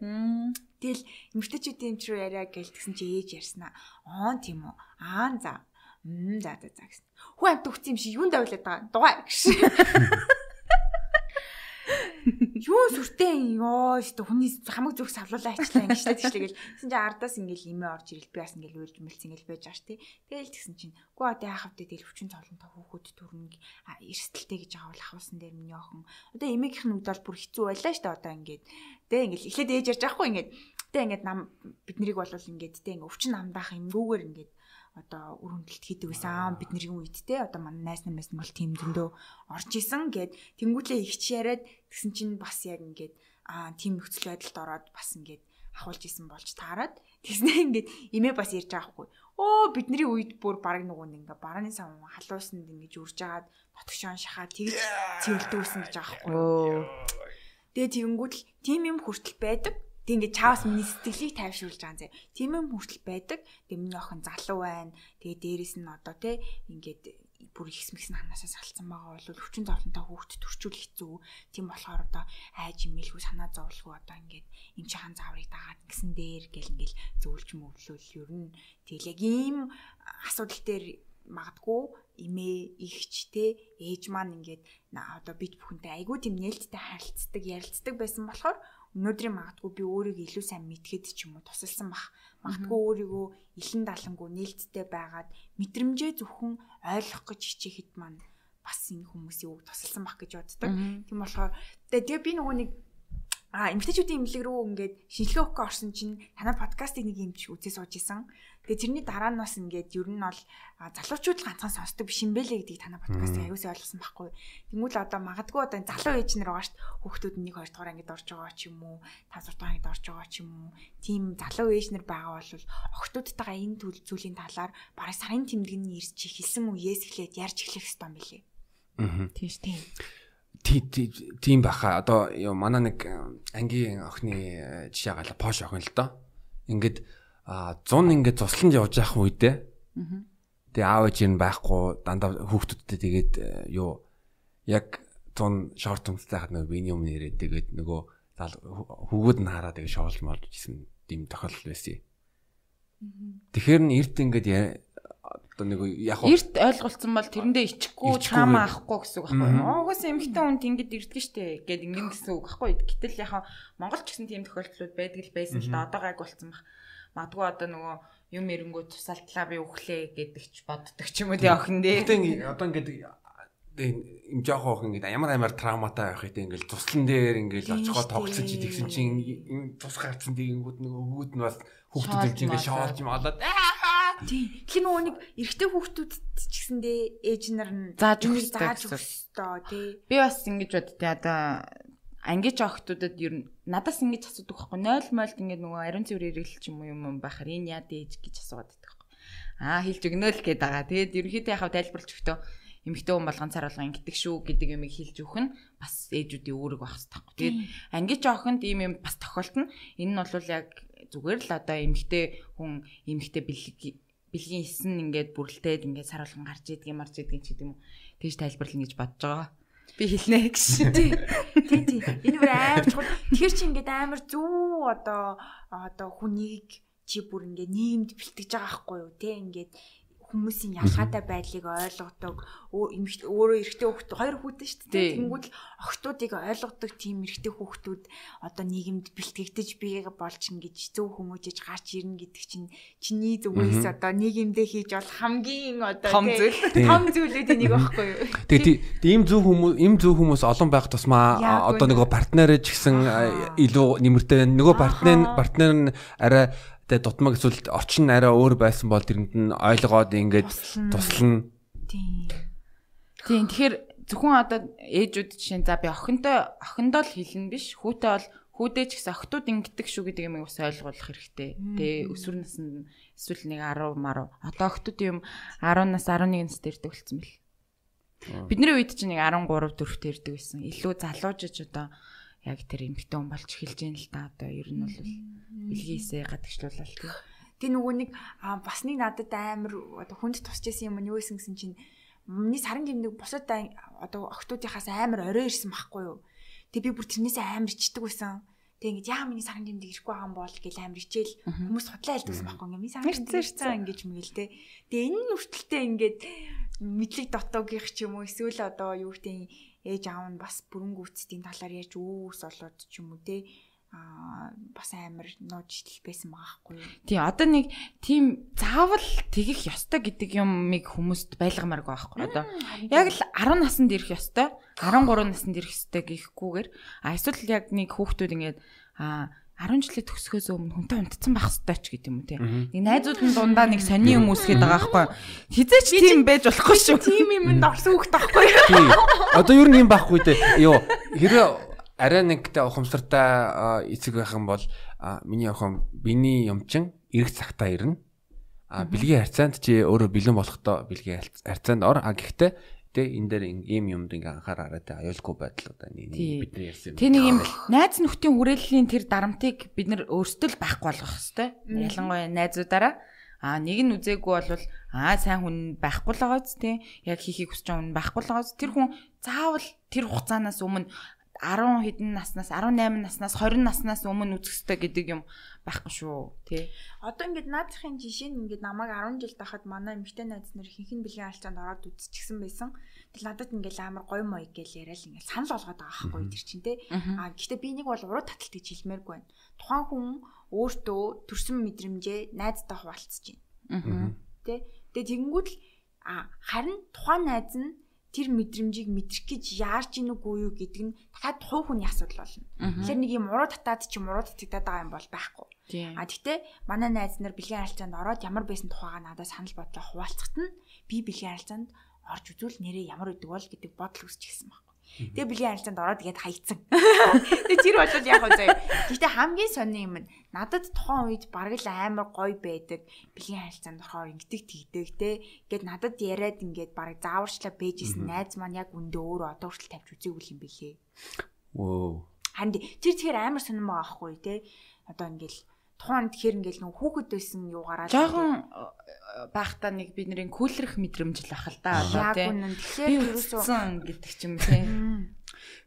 Тэгэл эмгтээчүүдийн эмч рүү яриа гээл гэсэн чинь ээж ярьснаа оон тийм үү? Аа за. Мм за за гэсэн. Хүү амт өгсөн юм шиг юунд авлаад байгаа? Дугаа гэж юу сүртэй ёо өстө хүний хамаг зүрх савлуулаа ачлаа ингэж тэ тэгшлээ гэл тэгсэн чинь ардаас ингээл имээ орж ирэл би бас ингээл уйлж мэлц ингээл байж байгаа ш тий. Тэгэл тэгсэн чинь гоо одоо яхав тэ тэл хүчин цолонтой хүүхэд төрнө эрсдэлтэй гэж байгаа бол ахвасан дээр миний охин. Одоо эмээгийнх нь үед бол бүр хэцүү байлаа ш тэ одоо ингээд. Тэ ингээл эхлээд ээж ярьж байхгүй ингээд. Тэ ингээд нам биднийг бол ингээд тэ ингээд өвчин намдаах юмгүйгээр ингээд одоо үр хөндлөлт хийдэг байсан. Бидний үед те? Одоо манай найс намаас нь бол тийм зөндөө орж исэн. Гэд тэнгуүлээ ихч яриад тэгсэн чинь бас яг ингээд аа тийм нөхцөл байдалд ороод бас ингээд ахуулж исэн болж таарад тэгснэ. Ингээд имээ бас ярьж байгаа хгүй оо бидний үед бүр баг нөгөө нэг ингээ барааны сав халуусанд ингэж үрж агаад нотгшон шахаа тэгж цэвэрлдэг гэсэн гэж байгаа хгүй. Тэгээ тэгэнгүүт л тийм юм хүртэл байдаг. Тэг ингээд чаавс миний сэтгэлийг тайвшруулж байгаа зэ. Тийм юм хүртэл байдаг. Тэг миний охин залуу байна. Тэгээ дээрэс нь одоо те ингээд бүр ихс мэгс ханаасаа салцсан байгаа бол өвчин зовлонтой хүүхд төрчүүл хэцүү. Тийм болохоор одоо айж имэлгүй санаа зовлгүй одоо ингээд эм чи хан зааврыг дагаад гисэн дээр гэл ингээд зөвлж мөвлөл ер нь тэгэл яг ийм асуудал дээр магадгүй эмээ ихч те ээж маань ингээд одоо бит бүхэнтэй айгүй тийм нээлттэй харилцдаг ярилцдаг байсан болохоор өнөөдрийн магадгүй би өөрийгөө илүү сайн мэдхэд ч юм уу тусалсан бах. Магадгүй өөрийгөө илэн далангуу нээлттэй байгаад мэдрэмжээ зөвхөн ойлгох гэж хичээхэд маань бас энэ хүмүүсийн үг тусалсан бах гэж боддог. Тийм болохоор тэгээ би нөгөө нэг А эмгтээчүүдийн имлэг рүү ингээд шинжилгээ өгөх орсон чинь танай подкастыг нэг юм чи үзээ сууж исэн. Тэгээ тэрний дараа нь бас ингээд ер нь бол залуучууд л ганцхан сонсдог биш юм бэлээ гэдгийг танай подкастыг аюулсаа ойлгосон байхгүй. Тэнгүүл одоо магадгүй одоо залуу ээж нар байгаа шүү дээ. Хүүхдүүд нэг хоёр дахь ангид орж байгаа ч юм уу, тав дахь ангид орж байгаа ч юм уу. Тим залуу ээж нар байгаа бол охтуудтайгаа энэ төл зүйлийн талаар бараг сарын тэмдэгний ирж хэлсэн үеэс эхлээд ярьж эхлэх хэрэгтэй юм бэлээ. Аа. Тийм шүү дээ тийм баха одоо манай нэг э, ангийн охины э, жишээ гала пош охин л доо ингээд 100 ингээд цусланд явж явах үедээ тэгээ аав ээж нь байхгүй дандаа хүүхдүүдтэй тэгээд э, юу яг 100 шорт өмстэй хаад нөгөө биений өмнө ирээд тэгээд нөгөө хүүгүүд нь хараад тэгээд шоолж молж исэн тийм тохиолдол байсан. Тэгэхээр нь эрт ингээд одоо нэг яг эрт ойлголцсон бол тэрэндээ ичихгүй чаама авахгүй гэсэн үг байхгүй юу. Угаас эмхтэн хүнд ингэж ирдэг штэ гэд ингэн гэсэн үг байхгүй юу. Гэтэл яг Монгол ч гэсэн тийм тохиолдлууд байдаг л байсан л да. Одоо гайг болсон баг. Мадгүй одоо нөгөө юм эрэнгүү тусалтлаа би өглөө гэдэг ч боддог ч юм уу тий охин дээ. Гэтэ одоо ингээд им жоох охин ингээд ямар амар травматай байх гэдэг ингээд туслан дээр ингээд очихоо тогтсож идэгсэн чинь тус гарцсан тэгэнгүүт нөгөө хүүд нь бас хүүхдүүд ингээд шоолж юм олоод Тийм. Тэгэхээр нөгөө нэг эрэгтэй хүүхдүүд ч гэсэндээ ээж нар нь зааж өгөх зааж өгөх ёстой тий. Би бас ингэж боддтой одоо ангиж охтуудад ер нь надаас ингэж асуудаг байхгүй 0 молд ингээд нөгөө ариун цэвэр ирэл ч юм уу юм байхаар энэ яа дээж гэж асууад байдаг байхгүй. Аа хэлж өгнө л гээд байгаа. Тэгээд ерөнхийдөө яхав тайлбарлаж өгтөө эмэгтэй хүн бол ганцаар болго ингэдэг шүү гэдэг юм хэлж өгөх нь бас ээжүүдийн үүрэг байх хэрэгтэй. Тэгээд анги жоохонд ийм юм бас тохиолдно. Энэ нь бол яг зүгээр л одоо эмэгтэй хүн эмэгтэй бэлэг бэлгийн исэн ингээд бүрлдээд ингээд сар болгон гарч идэгэн марж идэгэн ч гэдэг юм. Тэгж тайлбарлана гэж бодож байгаа. Би хэлнэ гэж. Тий. Тий. Энэ бүр амар чухал. Тэгэхээр чи ингээд амар зүү одоо одоо хүнийг чи бүр ингээд нийгэмд бэлтгэж байгаа байхгүй юу? Тэ ингээд хүмүүсийн ялгаатай байдлыг ойлгодог. Өөрөө эрэгтэй хүүхдүүд хоёр хүүхдэн шүү дээ. Тэнгүүд охтуудыг ойлгодог тийм эрэгтэй хүүхдүүд одоо нийгэмд бэлтгэгдэж бий болж ингэж зөв хүмүүжиж гарч ирнэ гэдэг чинь чиний зүгээс одоо нийгэмдээ хийж бол хамгийн одоо том зүйл. том зүйлүүдийн нэг байхгүй юу. Тэгээд ийм зөв хүмүүс ийм зөв хүмүүс олон байх тусмаа одоо нөгөө партнерээ ч гэсэн илүү нэмэртэй нөгөө партнер партнер нь арай тэгээ дутмаг эсвэл орчин арай өөр байсан бол тэрэнд нь ойлгоод ингээд туслана. Тийм. Тийм. Тэгэхээр зөвхөн одоо ээжүүд жишээ за би охинтой охиндоо л хэлнэ биш. Хүүтэй бол хүүдээ ч гэсэн охтууд ингэдэг шүү гэдэг юм бас ойлгуулах хэрэгтэй. Тэгээ өсвөр наснд эсвэл нэг 10 маруу. Одоо охтууд юм 10 нас 11 настай ирдэг болсон бэл. Бидний үед чинь нэг 13 4-т ирдэг байсан. Илүү залуужж одоо яг тэр эмгтэн хүн болж эхэлж байна л да. Одоо ер нь бол бэлгийсээ гадагшлуулаад тий. Тэ нөгөө нэг бас нэг надад амар одоо хүнд тусч исэн юм нь юу исэн гэсэн чинь миний саран гимнэг бусад одоо охтуудынхаас амар орой ирсэн байхгүй юу. Тэг би бүр тэрнээсээ амар ичдэг байсан. Тэг ингэж яа миний саран гимнэг ирэхгүй байгаа юм бол гэж амар ичээл хүмүүс судлаа хэлдэгсэн байхгүй юм. Миний саран гимнэг ирсэн ингэж мэгэл тэ. Тэг энэ нь үртэлтэй ингээд мэдлэг дотоогийнх ч юм уу эсвэл одоо юу гэдэг ээж аав нь бас бүрэнгүүцтийн талаар яаж өөс олоод ч юм уу те а бас амар нууж байсан байгаа хгүй. Тий одоо нэг тийм заавал тэгэх ёстой гэдэг юмыг хүмүүст байлгамаар байгаа хгүй одоо яг л 10 наснд ирэх ёстой 13 наснд ирэх ёстой гэхгүйгээр а эсвэл яг нэг хүүхдүүд ингээд а 10 жилээ төгсөхөөс өмнө хүнтэй унтцсан байх хэрэгтэй ч гэдэг юм уу тийм. Нэг найзууд нь дундаа нэг сони юм үсгээд байгаа байхгүй. Хизээч тийм байж болохгүй шүү. Тийм юмд орсон хүүхд байхгүй. Тийм. Одоо ер нь юм байхгүй дээ. Йоо хэрэг арай нэгтэй ухамсартай эцэг байх юм бол миний охин биний юмчин эрг цагтаа ирнэ. А бэлгийн харьцаанд чи өөрөө бэлэн болохдоо бэлгийн харьцаанд ор. А гэхдээ Тэ энэ дээр ийм юмд ингээ анхаараарай тэ аюулгүй байдал одоо бидний ярьсан юм. Тэ нэг юм найз нөхдийн хүрээллийн тэр дарамтыг бид нар өөрсдөө л байхгүй болгох хэвээр. Ялангуяа найзуудаараа. А нэг нь үзээгүй бол аа сайн хүн байхгүй л байгаа зү тий яг хийхийг хүсэж байгаа хүн байхгүй л байгаа зү тэр хүн заавал тэр хугацаанаас өмнө 10 хэдэн наснаас 18 наснаас 20 наснаас өмнө үзэхтэй гэдэг юм байхгүй шүү тий. Одоо ингээд наадахын жишээ нь ингээд намайг 10 жил тахад манай эмэгтэй найз нар хинхэн бэлгийн алчаанд ороод үзчихсэн байсан. Тэгэл надад ингээд амар гоё мой гэж яриад ингээд санал болгоод байгаа байхгүй тэр чинь тий. А гэхдээ би нэг бол уруу таталт гэж хэлмээргүй байна. Тухайн хүн өөртөө төрсөн мэдрэмжээ найзтай хуваалцж байна. Тий. Тэгээ тэгэнгүүт л а харин тухайн найз нь тэр мэдрэмжийг мэдрэх гэж яарч ийн үгүй юу гэдэг нь дахиад тухайн хүний асуудал болно. Тэгэхээр нэг юм уруу татаад чи муруу татагдаад байгаа юм бол байхгүй. А тэгтээ манай найз нар бэлгийн харилцаанд ороод ямар байсан тухайгаа надад санал бодлоо хуваалцахт нь би бэлгийн харилцаанд орж үзвэл нэрээ ямар өгдөг бол гэдэг бодол үсчихсэн байхгүй. Тэгээ бэлгийн харилцаанд ороод тэгээд хайцсан. Тэгээ тэр бол яг заяа. Гэхдээ хамгийн сонир юм нь надад тухайн үед бараг л амар гоё байдаг. Бэлгийн харилцаанд орохоор ингэдэг тэгдэг те. Ингээд надад яриад ингээд бараг зааварчлаа бэжсэн найз маань яг үндэ өөрөө одоо хүртэл тавьж үзээгүй юм бэлээ. Вөө. Харин тэр тэгэхээр амар сонирм байгаа байхгүй те. Одоо ингээд тухайн тэгэхээр ингээл нөх хүүхэд байсан юугаараа жоохон байхдаа нэг бидний кулрэх мэдрэмж л ах л да. Одоо тийм тэгэхээр ерөөсөн гэдэг ч юм тийм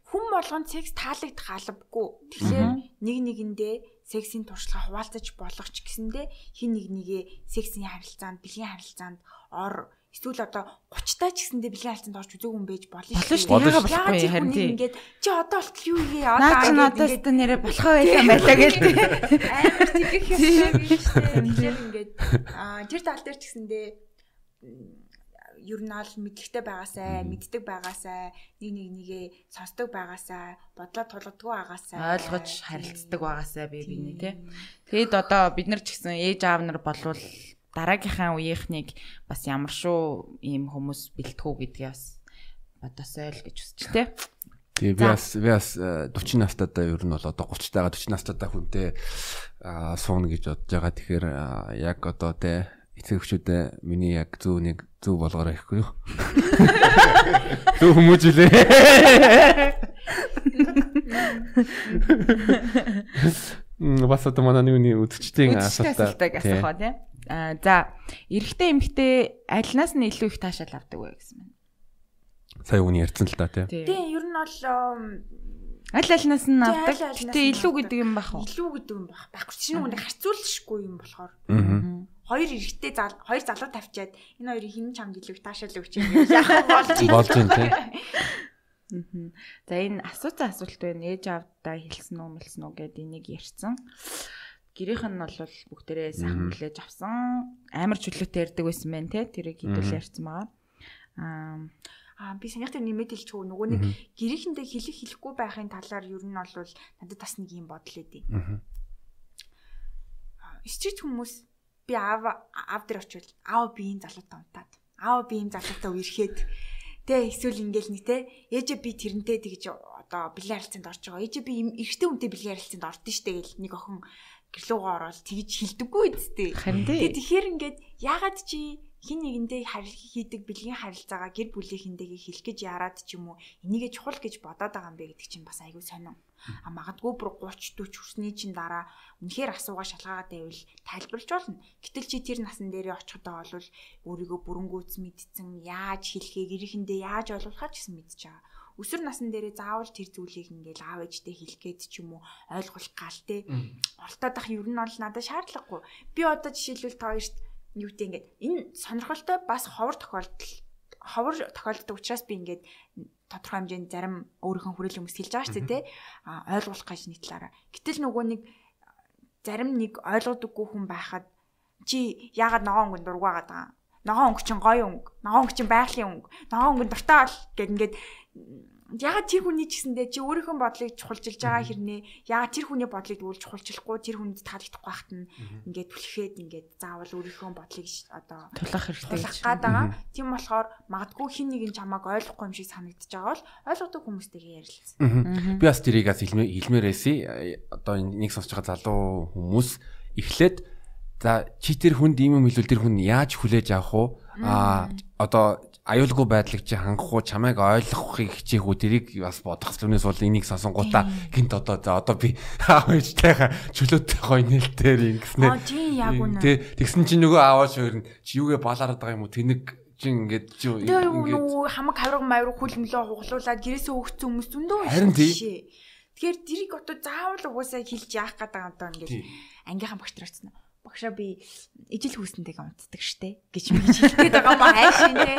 хүн болгонд секс таалагдах албагүй тэгэхээр нэг нэгэндээ сексийн туршлага хуваалцаж болох ч гэсэндээ хин нэг нэгээ сексийн харилцаанд бэлгийн харилцаанд ор эсвэл одоо 30 таа ч гэсэндээ бэлгийн харилцаанд орж үзээгүй юм байж болно шүү дээ. Яагаад болохгүй харин тийм. Ингээд чи одоо болтол юу хийе одоо наад чи надаас та нэрэ болохоо байсан байлаа гэж. Амар тэгэх юм шиг шүү дээ. Тэгэхээр ингээд аа тэр тал дээр ч гэсэндээ ер нь аль мэдлэгтэй байгаасай, мэддэг байгаасай, нэг нэг нэгээ сонсдог байгаасай, бодлоо тулгадгүй байгаасай, ойлгож харилцдаг байгаасай би биний тий. Тэгэд одоо бид нар ч гэсэн ээж аав нар болвол дараагийнхаа үеийнхнийг бас ямар шүү ийм хүмүүс бэлтгэв гэдгийг бас бодосоо л гэж үзэж тээ. Тэгээ би бас би бас 40 э, настайдаа ер нь бол одоо 30 тайгаа 40 настайдаа хүнтэй сууна гэж бодож байгаа. Тэгэхээр яг одоо те эцэг эхчүүдээ миний яг зөв нэг зөв болгоорой гэхгүй юу? Зөв хүмүүжүүлээ. Мм бас одоо манай нүуний үдчтийн асуултаа асуухаа тийм. Аа за эрэгтэй эмэгтэй альнаас нь илүү их таашаал авдаг вэ гэсэн байна. Сая үний ярьсан л да тийм. Тийм, ер нь бол Аль альнаас нь авдаг. Гэтэ илүү гэдэг юм бах уу? илүү гэдэг юм баг. Багш чинь нүг харьцуулшгүй юм болохоор Аа. хоёр эрэгтэй зал хоёр залуу тавьчаад энэ хоёрын хин чамд илүү их таашаал өгч юм яах болж юм. Болж юм тийм. Мгм. За энэ асуусан асуулт байна. Ээж аавдаа хэлсэн үү, мэлсэн үү гэдээ энийг ярьсан. Гэрийнх нь бол бүгдээрээ сайхан хүлээж авсан. Амар чөлөөтэй ярьдаг байсан байна те. Тэрийг хэдүүл ярьсан байгаа. Аа Аа би санийх дээр нэмээд хэлчихв нөгөө нэг гэрийнхэндээ хэлэх хэлэхгүй байхын талаар ер нь бол надад бас нэг юм бодол өгдөө. Аа. Стрит хүмүүс би аав аав дээр очивол аав би энэ залуутай унтаад аав би энэ залуутай үерхэд тэ эсвэл ингээл нэг тэ ээжээ би тэрнтэй тэгж одоо бэлэн харилцаанд орж байгаа. Ээжээ би эрэгтэй хүнтэй бэлэн харилцаанд ордон штэ гэл нэг охин гэрлүүгөө ороод тэгж хилдэггүй үсттэй. харин Тэгээ дээ. тэгэхээр ингээд ягаад чи хин нэгэндээ харил хийдэг бэлгийн харилцаагаа гэр бүлийнхэнтэйгээ хэлэх гэж яарад ч юм уу энийгээ чухал гэж бодоод байгаа юм бэ гэдэг чинь бас айгүй сонирн. А магадгүй бүр 30 40 хүрсний чинь дараа үнэхээр асуугаа шалгаагаад байвал тайлбарлаж болно. Гэтэл чи тэр насан дээрээ очихдоо бол өөрийгөө бүрэнгүүц мэдсэн яаж хэлхээ гэрийнхэндээ яаж ойлгуулахаа ч гэсэн мэдчихэж байгаа. Өсвөр насн дээрээ заавал тэр зүйлийг ингээл аав ээжтэй хэлэх гээд ч юм уу ойлгуулах гал те оролтоод ах ер нь бол надад шаардлагагүй. Би одоо жишээлбэл та хоёрт юу гэдэг ингээд энэ сонирхолтой бас ховор тохиолдол ховор тохиолддог учраас би ингээд тодорхой хэмжээнд зарим өөрийнхөө хүрээлэн хүмүүс хэлж байгаа шүү дээ тий. А ойлгуулах гэж талаараа. Гэтэл нөгөө нэг зарим нэг ойлгодоггүй хүн байхад чи яагаад ногоон өнгөнд дургаагаад байгаа. Ногоон өнгө чинь гоё өнгө. Ногоон өнгө чинь байгалийн өнгө. Ногоон өнгөнд дуртай бол гэд ингээд ягаад тэр хүний ч гэсэндээ чи өөрийнхөө бодлыг чухалчилж байгаа хэрнээ ягаад тэр хүний бодлыг дүүл чухалчлахгүй тэр хүнд таалагдахгүй байхад нь ингээд түлхээд ингээд заавал өөрийнхөө бодлыг одоо Тулах хэрэгтэй тулах гэж. гад байгаа. Тийм болохоор магадгүй хин нэг нь чамааг ойлгохгүй юм шиг санагдаж байгаа бол ойлгодог хүмүүстэйгээ ярилцсан. Би бас тэрийг бас хэлмээр хэлмээрээсий одоо нэг сонсож байгаа залуу хүмүүс эхлээд за чи тэр хүнд ийм юм хэлвэл тэр хүн яаж хүлээж авах уу? Аа одоо аюулгүй байдлыг чи хангах уу чамайг ойлгохыг хичээх үү тэрийг бас бодох зүйлээс бол энийг сонсонгуудаа гинт одоо за одоо би аав ээжтэйхээ чөлөөтэй гоё нээлтээр ингэснээр Аа тийм яг үнэ. Тэ тэгсэн чинь нөгөө ааваш хоёр нь чи юугээ балаарад байгаа юм уу тэнэг чин ингээд чи нөгөө хамаг хавраг мавраг хүлэмлөө хуглуулад гэрээсээ өгсөн хүмүүс зөндөө Харин тий. Тэгэхээр тэрийг одоо заавал угаасаа хэлж яах гэдэг юм одоо Тий. ингээд ангийнхаа багш нар очсон. Багшаа би ижил хүүсэнтэйгээ унтдаг штэ гэж мэж хэлгээд байгаа маа хайшин те.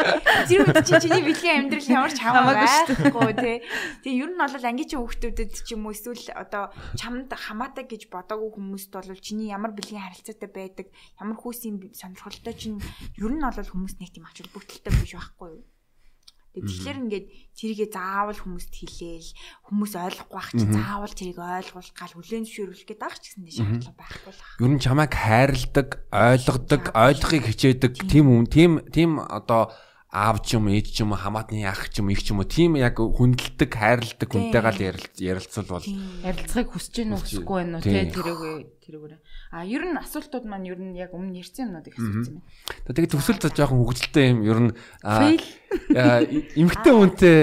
Тэр үед чинь чиний бэлгийн амьдрал ямар ч хамаагүй те. Тэгээ ер нь бол ангийн чинь хүүхдүүдэд ч юм уу эсвэл одоо чамд хамаатай гэж бодоогүй хүмүүст бол чиний ямар бэлгийн харилцаатай байдаг, ямар хүүсийн сонирхолтой чинь ер нь бол хүмүүс нэг тийм ач холбогдолтой биш байхгүй юу? Тэгээ тэгэхээр ингээд тэрийгэ заавал хүмүүст хэлээл хүмүүс ойлгохгүй байх чи заавал тэрийг ойлгуул гал хүлэн зөвшөөрөх гэдэг ах ч гэсэн шаардлага байхгүй л ах. Ер нь чамайг хайрладаг, ойлгодог, ойлгохыг хичээдэг тийм. хүн, тийм тийм одоо аав ч юм ээж ч юм хамаатны ах ч юм их ч юм уу тийм яг хүндэлдэг, хайрладаг хүнтэйгээ л ярил- ярилцвал бол Ярилцахыг хүсэж гэнэ үсэхгүй байна уу тий. тэрэг тэрэгээрээ. А ер нь асуултууд маань ер нь яг өмнө ярьсан юмнуудыг асуусан юм. тэгээ төсөл за жоохон хөвгөлтэй юм ер нь эмгтэй хүнтэй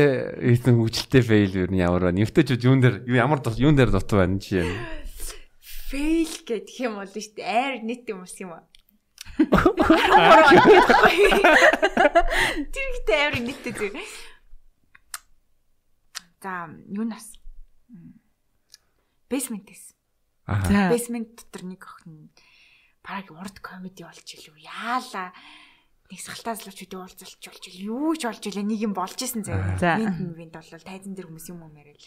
хийсэн хөвгөлтэй фейл ер нь ямар байна? Эмгтэйчүүд юун дээр юу ямар юун дээр дутуу байна чи юм. Fail гэх юм бол шүү дээ. Айр нийт юм ус юм аа. Тэр ихтэй айр нийттэй зү. За, юу нас? Basement-с. Аа. Basement дотор нэг охин бараг урд комеди болж илүү яалаа нэг салтаазлуучуудын уулзалт болж илүү юу ч болж илээ нэг юм болж исэн. За. Винт винт бол тайзан дээр хүмүүс юм юм яриад.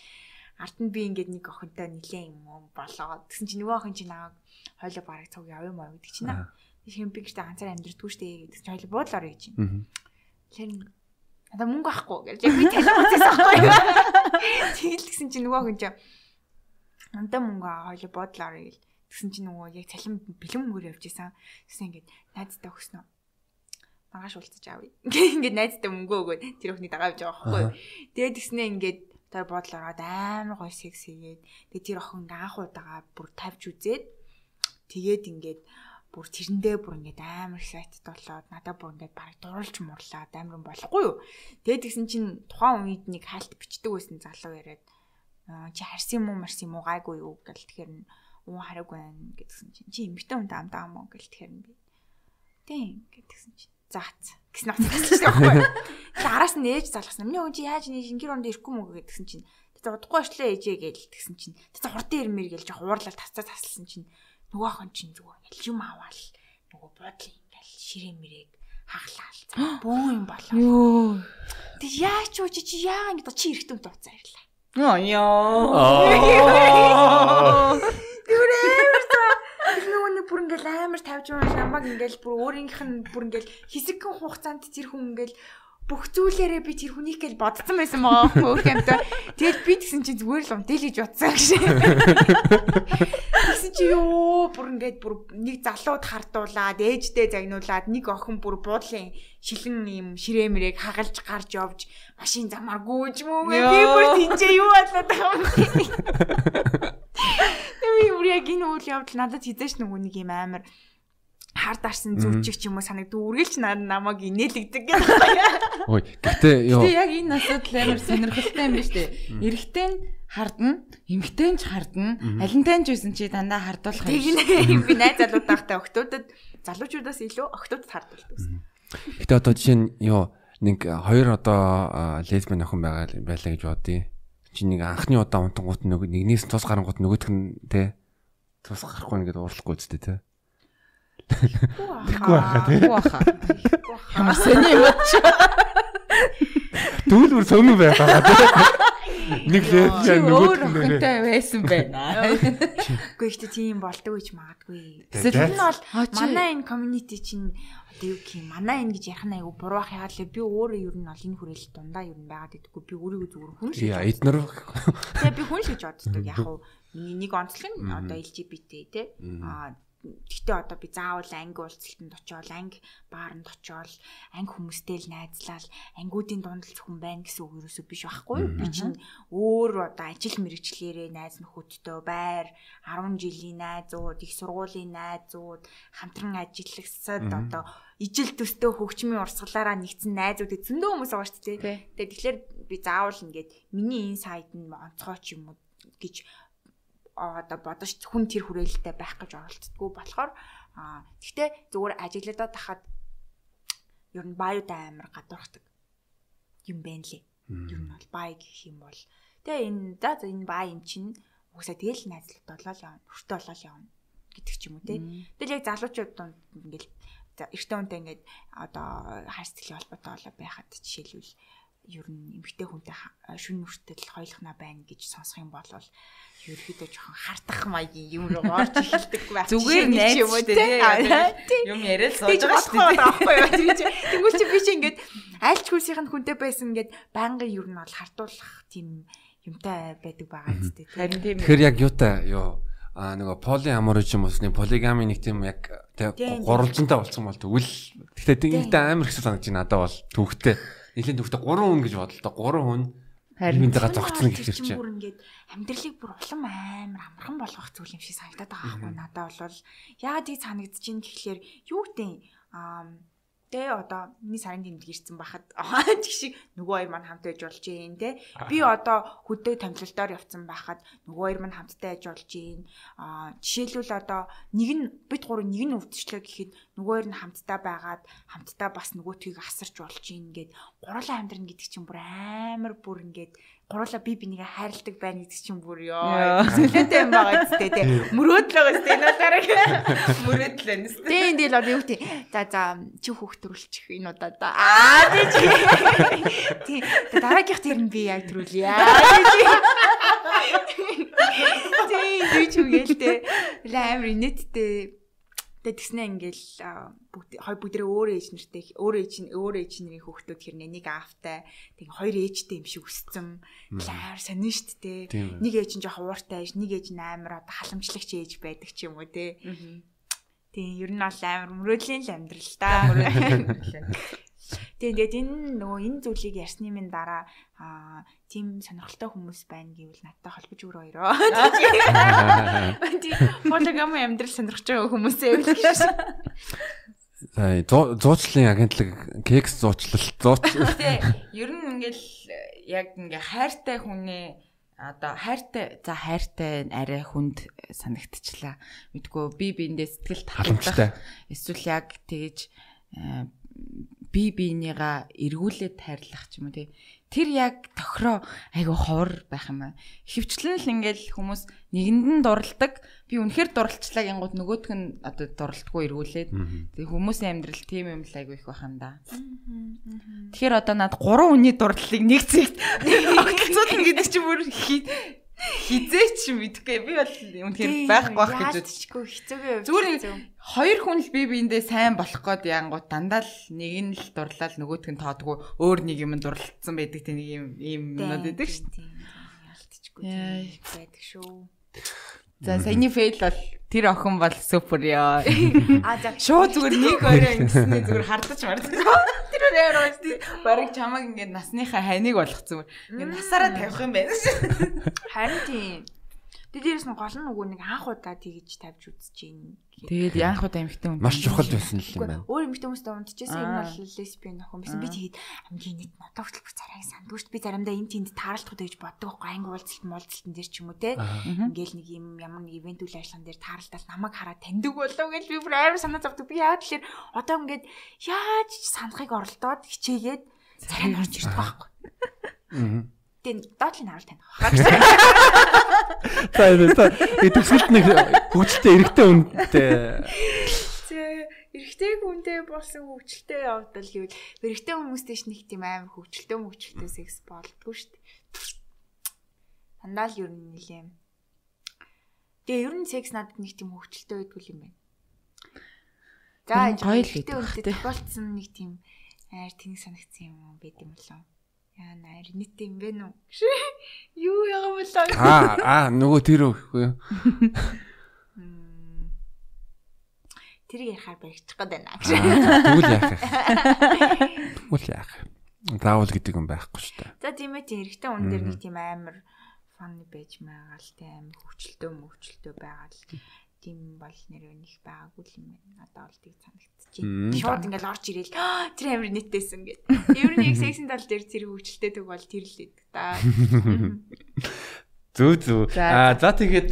Ард нь би ингээд нэг охинтой нилээн юм болоод тэгсэн чинь нөгөө охин чинь наваг хойлоо бараг цуг явъя маа гэдэг чинь аа. Би гэхдээ ганцаар амьдрдаггүй штэ гэдэг чинь хойлоо буудлаар гэж. Мгм. Тэгэхээр надаа мөнгө авахгүй гэж би талих үзээс авахгүй. Тэгэл тэгсэн чинь нөгөө охин чинь надаа мөнгө аваа хойлоо буудлаар гэл тэгсэн чинь нөгөө яг цалин бэлэн мөнгөөр явж исэн. Тэгсэн ингээд найздаа өгснө маргааш уулзаж аавь. Ингээд найздаа мөнгө өгөөд тэр өхний дагаа явж байгаа байхгүй. Тэгээд тэгснээ ингээд тэр бодол ороод амар гоё секс хийгээд тэгээд тэр охин анх удаага бүр тавьж үзээд тэгээд ингээд бүр тэрэндээ бүр ингээд амар excited болоод надад бүр ингээд бараг дурлж мурлаад амар болохгүй юу. Тэгээд тэгсэн чинь тухайн үед нэг хальт бичдэг байсан залуу яриад чи харсан юм уу марсан юм уу гайгүй юу гэл тэгэхээр уу хараагүй байна гэдгсэн чинь чи эмгтэн хүн амдаа юм уу гэл тэгэхээр би тийм гэдгсэн чинь заац гэсэн утгаас шүү дээ. Тэгэхээр араас нь ээж залгасан. Миний хүн чи яаж нэг шингэр онд ирэхгүй мүү гэдгсэн чинь тэгээ удахгүй ашлаа ээжээ гээл тэгсэн чинь тэгээ хурдан ирмээр гээл жоо уурлал тасцаа таслсан чинь нөгөө хон чинь зүгээр ингээл юм аваал нөгөө бодлын ингээл ширээ мэрээг хаглаал. Бөө юм болоо. Йоо. Тэг яач уу чи яа ингэ чи эрэхтэн дууцаа ирлаа. Йоо ёо. Юурээр та нөгөө нэг бүр ингээл амар тавьж байгаа намайг ингээл бүр өөрийнх нь бүр ингээл хэсэгхэн хугацаанд тэр хүн ингээл бүх зүйлээрээ би тэр хүнийг л бодсон байсан байгаа хөөх юмтай. Тэгэл би тэгсэн чи зүгээр л унтэлж утсан гэж. Тэгсэн чи ёо бүр ингээд бүр нэг залууд хартуулаад ээждээ загнуулаад нэг охин бүр буудлын шилэн юм ширээмэрэг хагалж гарч явж машин замаар гүйж мүү би бүр тэнцээ юу болоод байгаа юм. Би бүр яг энэ үйл явдал надад хизээш нэг юм амар хар дарсан зүвчих ч юм уу санагдав. Үргэлж намайг инээлгдэг гэдэг. Ой, гэхдээ ёо. Тэгээ яг энэ асуудал амар сонирхолтой юм байна шүү дээ. Эрэгтэй нь хардна, эмэгтэй нь ч хардна. Алинтай ч байсан чи дандаа хардуулах юм. Тэг би найз залуудаатай октодод залуучуудаас илүү октодод хардуулдаг. Гэтэ одоо жишээ нь ёо нэг хоёр одоо лесбиан охин байгаа байлаа гэж бодъё. Чи нэг анхны удаа унтангууд нэг нэгнээс тус гарангууд нөгөөх нь те тус гарахгүй нэгэд уурлахгүй зү те. Тэгэхгүй байхаа тий. Ямар сони юм ч. Дүүлбэр сони байгаа тий. Нэг лээ нөгөө хүнтэй байсан байна. Үгүй ихтэй тийм болдог гэж магадгүй. Эсвэл энэ бол манай энэ community чинь одоо юу гэх юм манай энэ гэж ярих нь аягүй буруух яагаад л би өөрөө ер нь бол энэ хүрээлэл дундаа ер нь байгаад идэггүй би өөрийгөө зүгээр хүн шиг. Яа эднэр. Тэгээ би хүн шиг боддог яг хуу нэг онцлог нь одоо LGBT те а Гэхдээ одоо би заавал анги уулзалтанд очиод анги бааранд очиод анги хүмүүстэй л найзлал ангиудын дундал зөвхөн байна гэсэн үг юусоо биш байхгүй юу? Би чинь өөр одоо ажил мэрэгчлэрээ найз нөхөдтэй байр 10 жилийн найзууд, их сургуулийн найзууд, хамтран ажиллагсад одоо ижил төстөө хөгжмийн урсгалаараа нэгдсэн найзуудад зөндөө хүмүүс байгаа шүү дээ. Тэгэхээр би заавал ингээд миний энэ сайд нь онцгой ч юм уу гэж одоо бодож хүн тэр хүрээлэлтэй байх гэж оролцдоггүй болохоор гэхдээ зүгээр ажиглагдаад тахад ер нь баюутай амар гадуурхдаг юм байна лээ. Ер нь бол бай гэх юм бол тэгээ энэ за энэ бай юм чинь угсаа тэгэл найзлалт болоо л явна. Хүртэ болоо л явна гэдэг ч юм уу те. Тэгэл яг залуучууд донд ингээл эртөө үнтэй ингээд одоо хайрцагын холбоотой болоо байхад жишээлбэл ер нь эмгтэй хүнтэй шүн нүртэл хойлохна байна гэж сонсох юм бол ерөөхдөө жоохон хартах маягийн юм руу орж эхэлдэг байх. Зүгээр найз юм уу те. Юм яриад сууж байгаа шүү дээ. Тэнгүүл чи би чи ингээд аль ч хүйсийнх нь хүнтэй байсан ингээд байнгын ер нь бол хартуулах тийм юмтай байдаг байгаа зү дээ. Харин тийм. Тэгэхээр яг юутай? Юу а нөгөө поли амор ч юм уус нэг полигами нэг тийм яг гурвалжинтай болцсон бол тэгвэл. Тэгтээ амар их санагдаж байна. Надад бол түүхтэй нэлийн төвхтө 3 хүн гэж бодлоо 3 хүн харинтэйгээ зогцно гэж хэлж чинь. Бүр ингээд амьдралыг бүр улам амар амархан болгох зүйл юм шиг санагдаад байгаа байхгүй надад бол яагаад тийг санагдаж чинь гэхлээр юу гэдэг аа Тэ одоо миний сарын тэмдэг ирсэн байхад тэг шиг нөгөө хоёр маань хамт байж болж юм те. Би одоо хөдөө тамилалтаар явцсан байхад нөгөө хоёр маань хамттай байж болж юм. Аа жишээлбэл одоо нэг нь бид гурав нэг нь өвдчлөө гэхэд нөгөө хоёр нь хамттай байгаад хамттай бас нөгөөтгийг асарч болж юм ингээд гурлаа амьдрна гэдэг чинь бүр амар бүр ингээд гурлаа би бинийгээ хайрладаг байна гэдэг чинь бүр ёо. Зөвлөтэй юм байгаа зү тэ. Мөрөөдөл байгаа зү энэ удараг. Мөрөөдөл байна зү. Тэ энэ л одоо юу гэдэг. За за чи хүүхд төрүүлчих энэ удаа да. Аа тий. Тий. Дараагийнх тэр нь би яг төрүүлье. Тий. Юу ч үгэлтэй. Амар инэттэй Тэгээ тэгснээ ингээл бүгд хоёр бүгдээ өөр ээж нэртэй өөр ээж нь өөр ээж нэрийн хүүхдүүд хэрнээ нэг аавтай тэг хоёр ээжтэй юм шиг өссөн. Лаар сонин штт те. Нэг ээж нь жоох ууртай ээж, нэг ээж нь амар одоо халамжлагч ээж байдаг ч юм уу те. Тийм ер нь бол амар мөрөөдлийн л амьдрал та. Тэгээд энэ нөгөө энэ зүйлийг ярьсны минь дараа аа тийм сонирхолтой хүмүүс байна гэвэл надтай холбож өгөр хоёроо. Тийм полигами амьдрал сонирхож байгаа хүмүүсээ явуулах шээ. За зуучлалын агентлаг кекс зуучлал зууч. Тий. Ер нь ингээл яг ингээ хайртай хүнээ одоо хайртай за хайртай арай хүнд санагдчихлаа. Мэдгүй би биэндээ сэтгэл халамжтай. Эсвэл яг тэгэж би биенийгаа эргүүлээд хайрлах ч юм уу тий тэр яг тохироо айгу ховор байх юм байна. Хөвчлэн л ингээл хүмүүс нэгэнд нь дурладаг. Би үнэхээр дурлцлаа гингууд нөгөөх нь одоо дурлдаггүй эргүүлээд. Тэгээ хүмүүсийн амьдрал тийм юм л айгу их байх юм да. Тэгэхээр одоо над гурван үний дурдлыг нэг зэгт огцсон гэдэг чинь бүр хизээч мэдгүй би бол үнэхээр байхгүй байх гэж бодчихгүй хэцүүгээ зүгээр хоёр хүн л бие биендээ сайн болох гээд янгууд дандаа л нэг нь л дурлал нөгөөтг нь тоодгүй өөр нэг юм дурлалцсан байдаг тийм нэг юм ийм юмнууд байдаг шүү дээ ялтчихгүй байдаг шүү. За саяны фейл бол тэр охин бол супер ёо. А за шууд зүгээр нэг өрөө ингэснээ зүгээр хардаж мардаж. Тэр өөр яваад тий. Бараг чамаг ингээд насныхаа хайныг болгоцсон. Ингээд насаараа тавих юм байна. Харин тийм. Тэр дээрээс нь гол нь нөгөө нэг анх удаа тэгж тавьж үзэж гин. Тэгээд яах вэ эмхтэн хүн маш чухал байсан л юм байна. Өөр эмхтэн хүмүүстэй унтчихсан энэ бол лесбиан охин байсан. Би тэгээд хамгийн нийт надад бүх царайг дээ. Би заримдаа энэ тэнд таарлахгүй гэж боддог байхгүй анги уулзалт муулзалтын дээр ч юм уу те. Ингээл нэг юм ямар нэг ивент үйл ажиллагаан дээр таарлтал намайг хараад таньдаг болов гэж би бүр амар санаа зовдөг. Би яагаад тэлэр одоо ингээд яаж санахыг оролдоод хичээгээд царай орж ирдэг байхгүй. Аа Тэгээд доотлын таних байна. За за төгсгөлт нэг хөгжилтэй эрэгтэй үнтэй. Зэ эрэгтэй хүнтэй болсон хөгжилтэй явдал гэвэл эрэгтэй хүмүүстэй ч нэг тийм амар хөгжилтэй мөгжилтэй секс болдгоо шүү дээ. Дандаа л ер нь нэлээ. Тэгээ ер нь секс надад нэг тийм хөгжилтэй байдгүй юм байна. За гоё л гэдэг. Тохиолдсон нэг тийм аяр тэнэг санагдсан юм байт юм болов Яа наар нийт юм бэ нү? Юу яга болоо. Аа аа нөгөө тэр өгөхгүй юу? Тэр ярихаар баригчих гээд байна. Тэгвэл яах вэ? Тэгвэл яах вэ? Заавал гэдэг юм байхгүй шүү дээ. За тийм ээ тийм эрэгтэй хүн дээр нэг тийм амар фаны байж байгаа л тийм амар хөвчлөлтөө мөвчлөлтөө байгаа л тийм бол нэр өнөх байгаагүй л юм байна. Надад бол тийг санагдчихээн. Шууд ингээл орж ирээл тэр амир нийтээсэн гэд. Ер нь яг сексийн тал дээр зэрэг хөвчлөлтэй төг бол тэр л байдаг та. Зүг зүг. Аа за тэгээд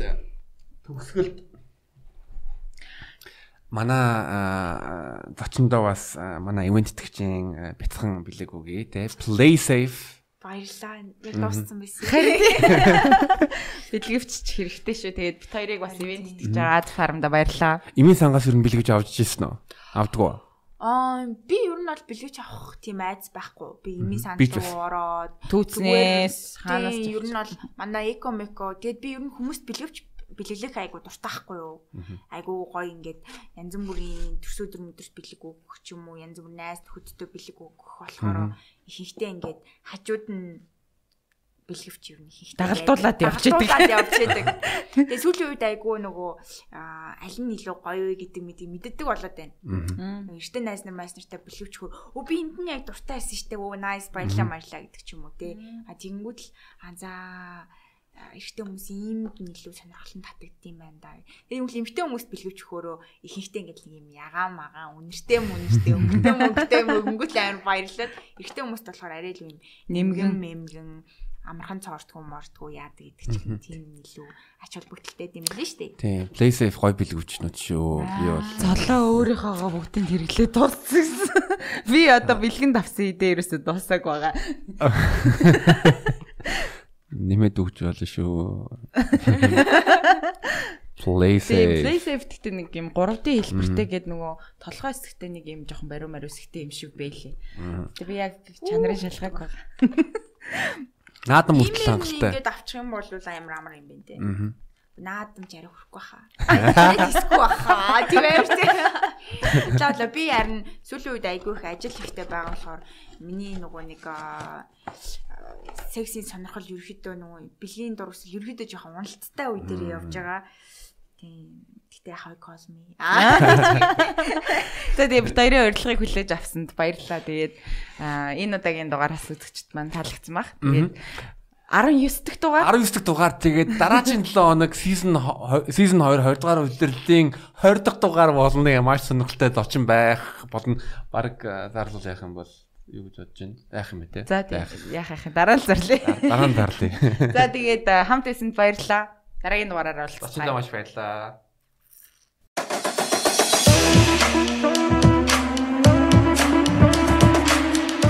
төгсгөлд манай зочиндоо бас манай ивент тэтгэгчийн бяцхан бэлэг үгүй те play safe Баярлаа. Яг дууссан байсан. Бэлгэвч хэрэгтэй шүү. Тэгээд бит хоёрыг бас ивент итгэж байгаа фармда баярлаа. Имийн сангаас ер нь бэлгэж авч ирсэн үү? Авдггүй. Аа би ер нь бол бэлгэж авах тийм айц байхгүй. Би имийн руу ороод түүцнээс хаанаас ер нь бол манай эко меко тэгээд би ер нь хүмүүст бэлгэвч бэлгэлэх айгу дуртайхгүй юу. Айгу гоё ингээд янз бүрийн төрс өдөр өдөрт бэлэг өгөх ч юм уу янз бүр найз хөдөлтөө бэлэг өгөх болохоор ихэнхдээ ингээд хажууд нь бэлгэвч юу нэг их дагалдуулаад явж идэг. Дагалдуулаад явж идэг. Тэгээ сүүлийн үед айгүй нөгөө аль нь илүү гоё вэ гэдэг мэдээ мэддэг болоод байна. Эртний найз нар майс нартай бэлгэвч хөр өө би энд нь яг дуртай байсан штэ өө найс баярлаа баярлаа гэдэг ч юм уу те. А тэгэнгүүт л а за эрэгтэй хүмүүс иймд нь илүү сонирхолтой татагдсан байна да. Тэгээ юм л эмэгтэй хүмүүст бэлгэвч хөрөө ихэнхдээ ингээд нэг юм ягаа магаа үнэртэй мүнэртэй өнгөтэй мөнгөтэй мөнгөт амар баярлаад эрэгтэй хүмүүст болохоор арай л юм нэмгэн мэмгэн амархан цоортгүй мортгүй яадаг гэдэг чинь тийм илүү ач холбогдолтой юм шүү дээ. Тийм. Play safe гой бэлгүүчнүүд шүү. Би бол золоо өөрийнхөөгоо бүгдийг хэрэглээ дууссан. Би одоо бэлгэн давсан идэ ерөөсө дуусааг байгаа нэмээд өгч болно шүү. Play safe. Play safe гэдэг нэг юм 3D хэлбэртэй гэдэг нөгөө толгой хэсэгтэй нэг юм жоохон бариу мариу хэсэгтэй юм шиг байлээ. Тэгээ би яг чанарын шалгааг байгаа. Наадам мөртөл хангалттай. Ингээд авчих юм бол амар амар юм байна те. Наадам жари хөрөхгүй хаа. Диску баха. Тийм үү. Лаа би харин сүүлийн үед айгүй их ажил ихтэй байгаа болохоор миний нөгөө нэг сексийн сонирхол ерөөхдөө нөгөө бэлгийн дурс ерөөхдөө жоохон уналттай үе дээр явж байгаа. Тийм. Гэтэ хай косми. Аа. За тэгээ бид хоёрын урилгыг хүлээж авсанд баярлалаа. Тэгээд энэ удаагийн дугаараас үзэгчд маань таалагдсан баг. Тэгээд 19 дахь дугаар 19 дахь дугаар тэгээд дараагийн 7 хоног season season 2 20 дугаар удирлын 20 дахь дугаар болно гэх маш сонирхолтой зочин байх болно. Бараг зарлуул яах юм бол юу гэж бодож байна? Яах юм бэ те? За тийм яах яах дараа нь зарлээ. Дараа нь зарлая. За тэгээд хамт байсанд баярлалаа. Дараагийн дугаараар уулзцгаая. Зочиндоо маш баярлалаа.